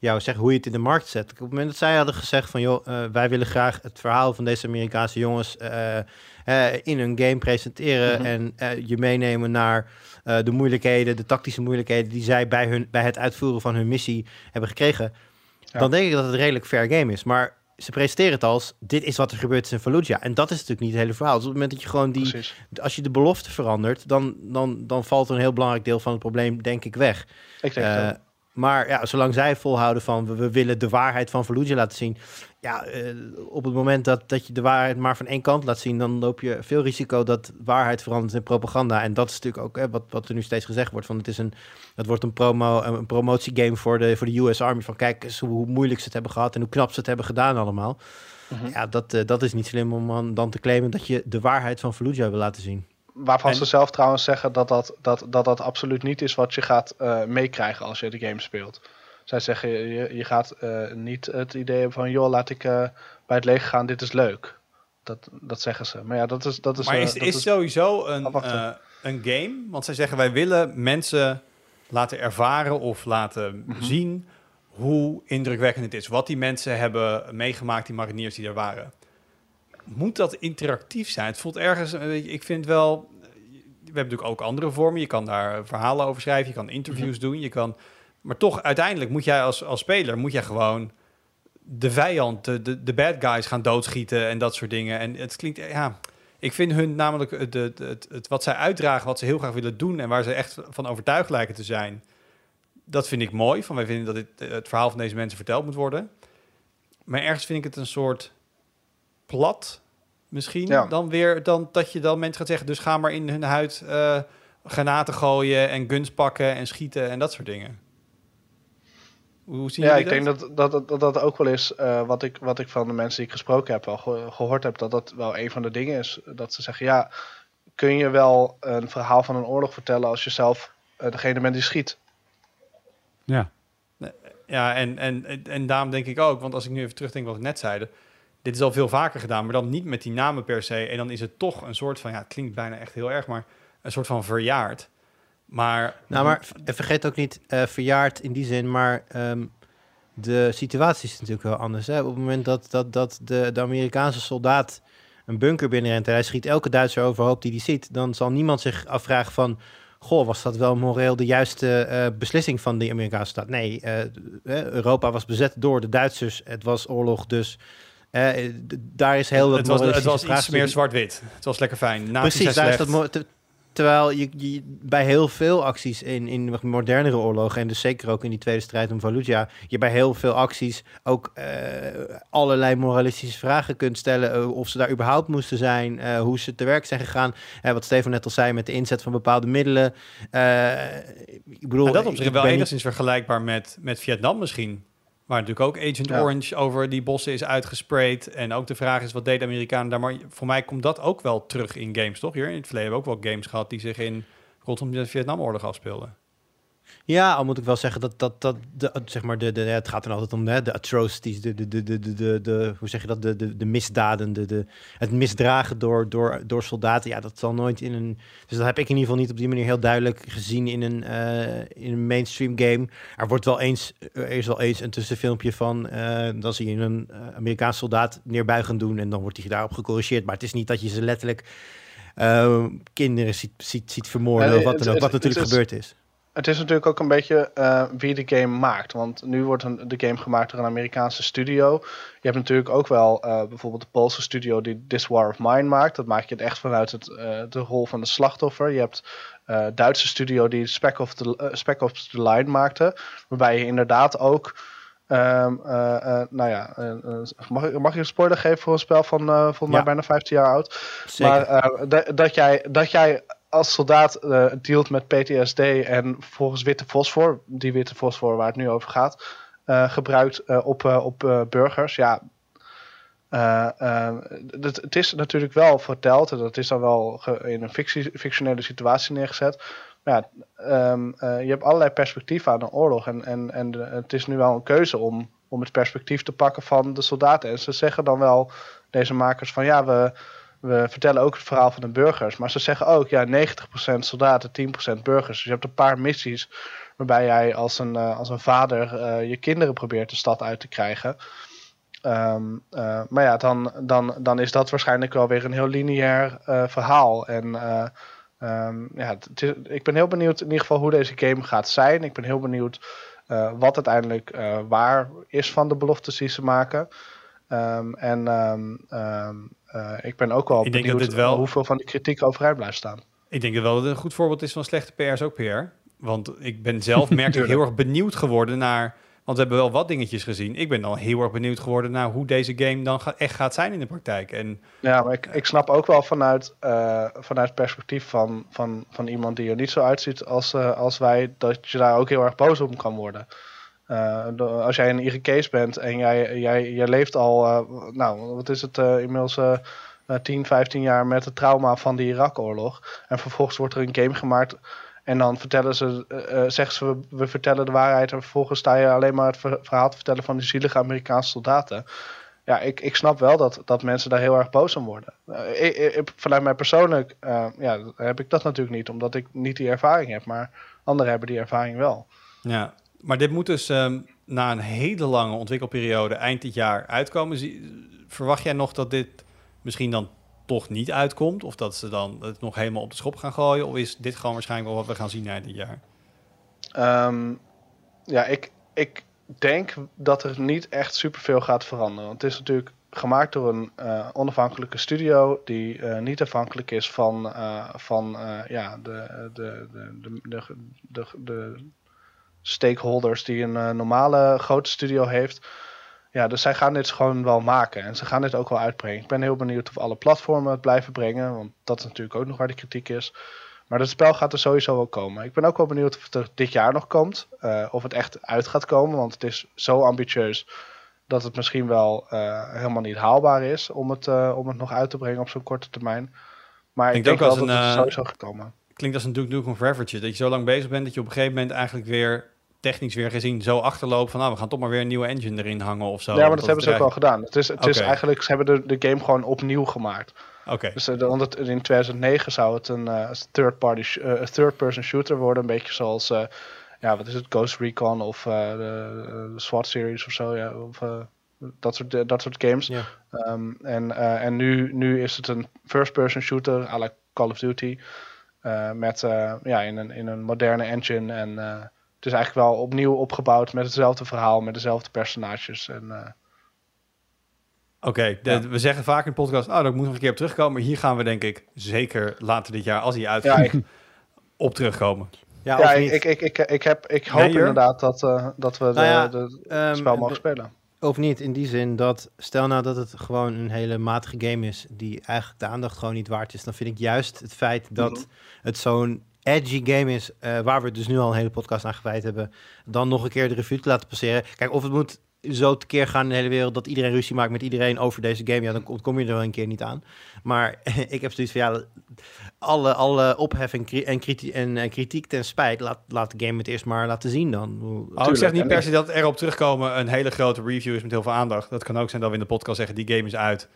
ja, hoe zeg, hoe je het in de markt zet. Op het moment dat zij hadden gezegd van, joh, eh, wij willen graag het verhaal van deze Amerikaanse jongens eh, eh, in een game presenteren Mhm. en je meenemen naar de moeilijkheden, de tactische moeilijkheden die zij bij, hun, bij het uitvoeren van hun missie hebben gekregen, Ja. dan denk ik dat het redelijk fair game is. Maar ze presenteren het als, dit is wat er gebeurd is in Fallujah. En dat is natuurlijk niet het hele verhaal. Dus op het moment dat je gewoon die, Precies. als je de belofte verandert, dan, dan, dan valt een heel belangrijk deel van het probleem, denk ik, weg. Ik denk dat. Maar ja, zolang zij volhouden van we, we willen de waarheid van Fallujah laten zien. Ja, eh, op het moment dat, dat je de waarheid maar van één kant laat zien, dan loop je veel risico dat waarheid verandert in propaganda. En dat is natuurlijk ook hè, wat, wat er nu steeds gezegd wordt. Van het, is een, het wordt een, promo, een promotiegame voor de, voor de US Army. Van kijk eens hoe moeilijk ze het hebben gehad en hoe knap ze het hebben gedaan allemaal. Mhm. Ja, dat, eh, dat is niet slim om dan te claimen dat je de waarheid van Fallujah wil laten zien. Waarvan En- ze zelf trouwens zeggen dat dat, dat, dat dat absoluut niet is wat je gaat eh, meekrijgen als je de game speelt. Zij zeggen, je, je gaat eh, niet het idee hebben van, joh, laat ik eh, bij het leger gaan, dit is leuk. Dat, dat zeggen ze. Maar ja, dat is... Dat is maar is, dat is sowieso een, eh, een game? Want zij zeggen wij willen mensen laten ervaren of laten Mhm. zien hoe indrukwekkend het is. Wat die mensen hebben meegemaakt, die mariniers die er waren. Moet dat interactief zijn? Het voelt ergens, eh, weet je, ik vind wel... We hebben natuurlijk ook andere vormen. Je kan daar verhalen over schrijven, je kan interviews doen, je kan... Maar toch, uiteindelijk moet jij als, als speler, moet jij gewoon de vijand, de, de, de bad guys gaan doodschieten en dat soort dingen. En het klinkt, ja, ik vind hun namelijk het, het, het, het- wat zij uitdragen, wat ze heel graag willen doen en waar ze echt van overtuigd lijken te zijn. Dat vind ik mooi. Van wij vinden dat dit, eh, het verhaal van deze mensen verteld moet worden. Maar ergens vind ik het een soort plat, misschien. Ja. Dan weer dan dat je dan mensen gaat zeggen, dus ga maar in hun huid eh, granaten gooien en guns pakken en schieten en dat soort dingen. Hoe zien Ja, jullie ik denk dat dat, dat, dat, ook wel is eh, wat, ik, wat ik van de mensen die ik gesproken heb wel ge- gehoord heb. Dat dat wel een van de dingen is. Dat ze zeggen, ja, kun je wel een verhaal van een oorlog vertellen als je zelf eh, degene bent die schiet? Ja, Ja, en, en, en- en daarom denk ik ook, want als ik nu even terugdenk wat we net zeiden, dit is al veel vaker gedaan, maar dan niet met die namen per se. En dan is het toch een soort van, ja, het klinkt bijna echt heel erg, maar een soort van verjaard. Maar, Nou, maar vergeet ook niet eh, verjaard in die zin, maar ehm, de situatie is natuurlijk wel anders. Hè? Op het moment dat, dat, dat de, de Amerikaanse soldaat een bunker binnenrent en hij schiet elke Duitser overhoop die hij ziet, dan zal niemand zich afvragen van, goh, was dat wel moreel de juiste eh, beslissing van die Amerikaanse staat? Nee, eh, Europa was bezet door de Duitsers, het was oorlog, dus daar is heel wat het was, het was iets meer zwart-wit. Het was lekker fijn. Precies, daar is dat te- terwijl je, je bij heel veel acties in, in modernere oorlogen, en dus zeker ook in die tweede strijd om Fallujah, je bij heel veel acties ook eh, allerlei moralistische vragen kunt stellen. eh, of ze daar überhaupt moesten zijn, eh, hoe ze te werk zijn gegaan. Wat Steven net al zei met de inzet van bepaalde middelen. Ik bedoel, Maar dat op zich wel niet- enigszins vergelijkbaar met, met Vietnam misschien. Waar natuurlijk ook Agent Ja. Orange over die bossen is uitgesprayed. En ook de vraag is, wat deed de Amerikanen daar? Maar voor mij komt dat ook wel terug in games, toch? Hier in het verleden hebben we ook wel games gehad die zich in rondom de Vietnamoorlog afspeelden. Ja, al moet ik wel zeggen dat, dat, dat de, zeg maar de, de, het gaat dan altijd om hè, de atrocities, de, de, de, de, de, de, hoe zeg je dat, de, de, de misdaden, de, de, het misdragen door, door, door soldaten. Ja, dat zal nooit in een, dus dat heb ik in ieder geval niet op die manier heel duidelijk gezien in een, eh, in een mainstream game. Er wordt wel eens, er is wel eens een tussenfilmpje van, eh, dan zie je een eh, Amerikaanse soldaat neerbuigen doen en dan wordt hij daarop gecorrigeerd. Maar het is niet dat je ze letterlijk kinderen ziet, ziet, ziet vermoorden Nee, of wat dan ook, wat natuurlijk gebeurd is. Het is natuurlijk ook een beetje eh, wie de game maakt. Want nu wordt een, de game gemaakt door een Amerikaanse studio. Je hebt natuurlijk ook wel eh, bijvoorbeeld de Poolse studio die This War of Mine maakt. Dat maak je echt vanuit het, eh, de rol van de slachtoffer. Je hebt eh Duitse studio die Spec of, the, Spec of the Line maakte. Waarbij je inderdaad ook... ehm, eh, eh, nou ja, mag, ik- mag je een spoiler geven voor een spel van volgens mij Ja. bijna 15 jaar oud? Zeker. Maar da- dat, jij, dat jij als soldaat eh dealt met PTSD en volgens witte fosfor, die witte fosfor waar het nu over gaat, eh, gebruikt eh, op, op burgers. Ja, het, het is natuurlijk wel verteld en dat is dan wel in een fictie, fictionele situatie neergezet. Maar ja, ehm, eh, je hebt allerlei perspectieven aan een oorlog en, en, en het is nu wel een keuze om, om het perspectief te pakken van de soldaten. En ze zeggen dan wel, deze makers, van ja, we, we vertellen ook het verhaal van de burgers. Maar ze zeggen ook, ja, 90% soldaten, 10% burgers. Dus je hebt een paar missies waarbij jij als een, eh, als een vader eh, je kinderen probeert de stad uit te krijgen. Eh, maar ja, dan, dan, dan is dat waarschijnlijk wel weer een heel lineair verhaal. En eh, ehm, ja, ik ben heel benieuwd in ieder geval hoe deze game gaat zijn. Ik ben heel benieuwd wat uiteindelijk waar is van de beloftes die ze maken. Ehm, en eh, ik ben ook wel Ik denk dat benieuwd dit wel- hoeveel van die kritiek overeind blijft staan. Ik denk dat wel dat het een goed voorbeeld is van slechte PR is ook PR. Want ik ben zelf merk ik heel erg benieuwd geworden naar... Want we hebben wel wat dingetjes gezien. Ik ben al heel erg benieuwd geworden naar hoe deze game dan ga, echt gaat zijn in de praktijk. En, ja, maar ik, ik snap ook wel vanuit, uh, vanuit het perspectief van, van, van iemand die er niet zo uitziet als, uh, als wij, dat je daar ook heel erg boos op kan worden. Uh, als jij een Irakees bent en jij, jij, jij leeft al, nou, wat is het inmiddels 10, 15 jaar met het trauma van de Irak-oorlog. En vervolgens wordt er een game gemaakt en dan vertellen ze, zeggen ze, we, vertellen de waarheid. En vervolgens sta je alleen maar het verhaal te vertellen van die zielige Amerikaanse soldaten. Ja, ik, ik snap wel dat, dat mensen daar heel erg boos om worden. Ik, vanuit mij persoonlijk ja, heb ik dat natuurlijk niet, omdat ik niet die ervaring heb. Maar anderen hebben die ervaring wel. Ja, maar dit moet dus um, na een hele lange ontwikkelperiode eind dit jaar uitkomen. Verwacht jij nog dat dit misschien dan toch niet uitkomt? Of dat ze dan het nog helemaal op de schop gaan gooien? Of is dit gewoon waarschijnlijk wel wat we gaan zien na dit jaar? Um, ja, ik, ik denk dat er niet echt superveel gaat veranderen. Want het is natuurlijk gemaakt door een uh, onafhankelijke studio die uh, niet afhankelijk is van, uh, van ja, de, de, de, de, de, de, stakeholders die een normale grote studio heeft. Ja, dus zij gaan dit gewoon wel maken en ze gaan dit ook wel uitbrengen. Ik ben heel benieuwd of alle platformen het blijven brengen, want dat is natuurlijk ook nog waar de kritiek is. Maar het spel gaat er sowieso wel komen. Ik ben ook wel benieuwd of het er dit jaar nog komt, uh, of het echt uit gaat komen, want het is zo ambitieus dat het misschien wel uh, helemaal niet haalbaar is om het, uh, om het nog uit te brengen op zo'n korte termijn. Maar ik denk wel dat het sowieso gaat komen. Klinkt als een Duke Nukem Forevertje, dat je zo lang bezig bent dat je op een gegeven moment eigenlijk weer technisch weer gezien zo achterlopen van nou, we gaan toch maar weer een nieuwe engine erin hangen of zo. Ja, maar dat, hebben ze ook wel gedaan. Het is, het is eigenlijk, ze hebben de, de game gewoon opnieuw gemaakt. Oké. Okay. Dus uh, in 2009 zou het een uh, third party, uh, third person shooter worden, een beetje zoals, ja, wat is het, Ghost Recon of de, de, SWAT series of zo, ja, of dat soort, dat soort games. Ja. Um, en en nu, nu is het een first person shooter à la Call of Duty, met ja, in een, in een moderne engine en het is eigenlijk wel opnieuw opgebouwd met hetzelfde verhaal, met dezelfde personages. En, uh, Oké, okay, ja. we zeggen vaak in de podcast, oh, dat moet nog een keer op terugkomen. Maar hier gaan we denk ik zeker later dit jaar, als hij uitkomt, ja, ik... op terugkomen. Ja, ja ik, ik, ik, ik, heb, ik hoop nee, inderdaad dat, uh, dat we nou ja, de, de um, spel mogen spelen. Of niet, in die zin dat, stel nou dat het gewoon een hele matige game is, die eigenlijk de aandacht gewoon niet waard is, dan vind ik juist het feit dat mm. het zo'n edgy game is, uh, waar we dus nu al een hele podcast aan gewijd hebben, dan nog een keer de revue te laten passeren. Kijk, of het moet zo tekeer gaan in de hele wereld dat iedereen ruzie maakt met iedereen over deze game, ja, dan kom je er wel een keer niet aan. Maar ik heb zoiets van, ja, alle, alle ophef en, en, kritiek, en, en, kritiek ten spijt, laat, laat de game het eerst maar laten zien dan. Oh, ik zeg niet per se dat erop terugkomen een hele grote review is met heel veel aandacht. Dat kan ook zijn dat we in de podcast zeggen, die game is uit.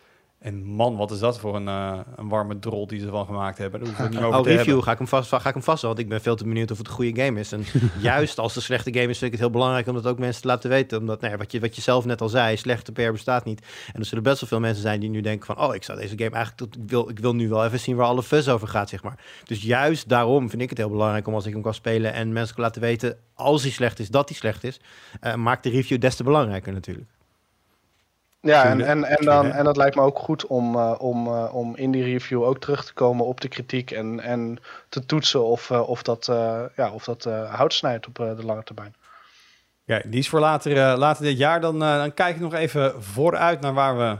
En man, wat is dat voor een, uh, een warme drol die ze van gemaakt hebben. Daar hoeven we niet over oh, review ga ik, hem vast, ga ik hem vast, want ik ben veel te benieuwd of het een goede game is. En juist als het een slechte game is, vind ik het heel belangrijk om dat ook mensen te laten weten. Omdat, nou ja, wat, je, wat je zelf net al zei, slechte PR bestaat niet. En er zullen best wel veel mensen zijn die nu denken van, oh, ik zou deze game eigenlijk, tot, ik, wil, ik wil nu wel even zien waar alle fuzz over gaat, zeg maar. Dus juist daarom vind ik het heel belangrijk om als ik hem kan spelen en mensen kan laten weten, als hij slecht is, dat hij slecht is, uh, maakt de review des te belangrijker natuurlijk. Ja, en, en, en, dan, en dat lijkt me ook goed om, uh, om, uh, om in die review ook terug te komen op de kritiek en, en te toetsen of, uh, of dat, ja, of dat hout snijdt op de lange termijn. Ja, die is voor later, later dit jaar. Dan, dan kijk ik nog even vooruit naar waar we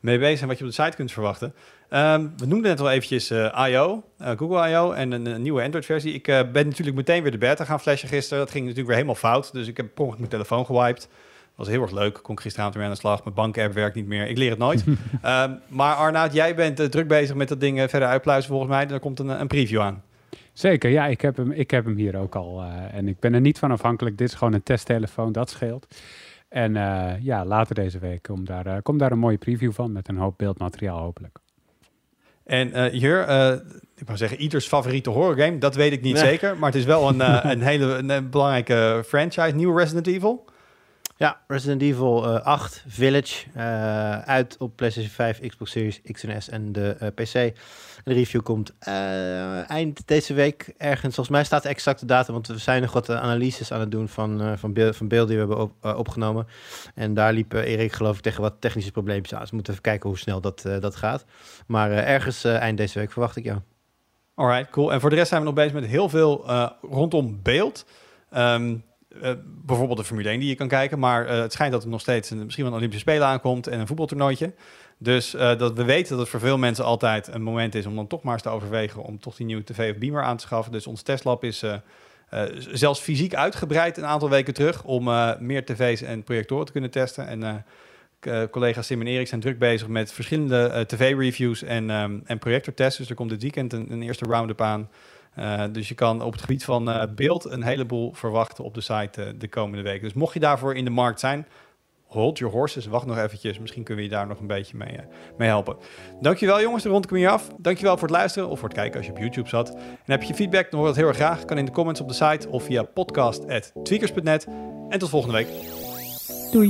mee bezig zijn, wat je op de site kunt verwachten. Um, we noemden net al eventjes I.O., Google I.O. en een, een nieuwe Android-versie. Ik ben natuurlijk meteen weer de beta gaan flashen gisteren. Dat ging natuurlijk weer helemaal fout, dus ik heb per mijn telefoon gewiped was heel erg leuk. Kon ik gisteravond weer aan de slag. Mijn bank-app werkt niet meer. Ik leer het nooit. um, maar Arnaud, jij bent uh, druk bezig met dat ding uh, verder uitpluizen volgens mij. Er komt een, een preview aan. Zeker, ja. Ik heb hem, ik heb hem hier ook al. Uh, en ik ben er niet van afhankelijk. Dit is gewoon een testtelefoon, dat scheelt. En ja, later deze week komt daar, komt daar een mooie preview van met een hoop beeldmateriaal hopelijk. En hier, ik wou zeggen, ieders favoriete horrorgame, dat weet ik niet zeker. Maar het is wel een, een hele een belangrijke franchise, nieuwe Resident Evil. Ja, Resident Evil uh, eh, 8 Village. Uh, uit op PlayStation 5, Xbox Series X en de uh, PC. De review komt eind deze week ergens. Volgens mij staat de exacte datum, want we zijn nog wat analyses aan het doen van, van, beeld, beelden die we hebben op, opgenomen. En daar liep Erik geloof ik tegen wat technische probleempjes aan. Dus we moeten even kijken hoe snel dat, dat gaat. Maar ergens eind deze week verwacht ik jou. Alright, cool. En voor de rest zijn we nog bezig met heel veel rondom beeld. Um, uh, bijvoorbeeld de Formule 1 die je kan kijken. Maar uh, het schijnt dat er nog steeds misschien wel een Olympische Spelen aankomt en een voetbaltoernooitje. Dus dat we weten dat het voor veel mensen altijd een moment is om dan toch maar eens te overwegen om toch die nieuwe tv of beamer aan te schaffen. Dus ons testlab is zelfs fysiek uitgebreid een aantal weken terug om meer tv's en projectoren te kunnen testen. En collega's Sim en Erik zijn druk bezig met verschillende tv-reviews en, um, en projectortests. Dus er komt dit weekend een eerste round-up aan. Uh, dus je kan op het gebied van beeld een heleboel verwachten op de site de komende weken. Dus mocht je daarvoor in de markt zijn, hold your horses. Wacht nog eventjes. Misschien kunnen we je daar nog een beetje mee, mee helpen. Dankjewel jongens, de rond kom je af. Dankjewel voor het luisteren of voor het kijken als je op YouTube zat. En heb je feedback, dan hoor dat heel erg graag. Kan in de comments op de site of via podcast.tweakers.net. En tot volgende week. Doei.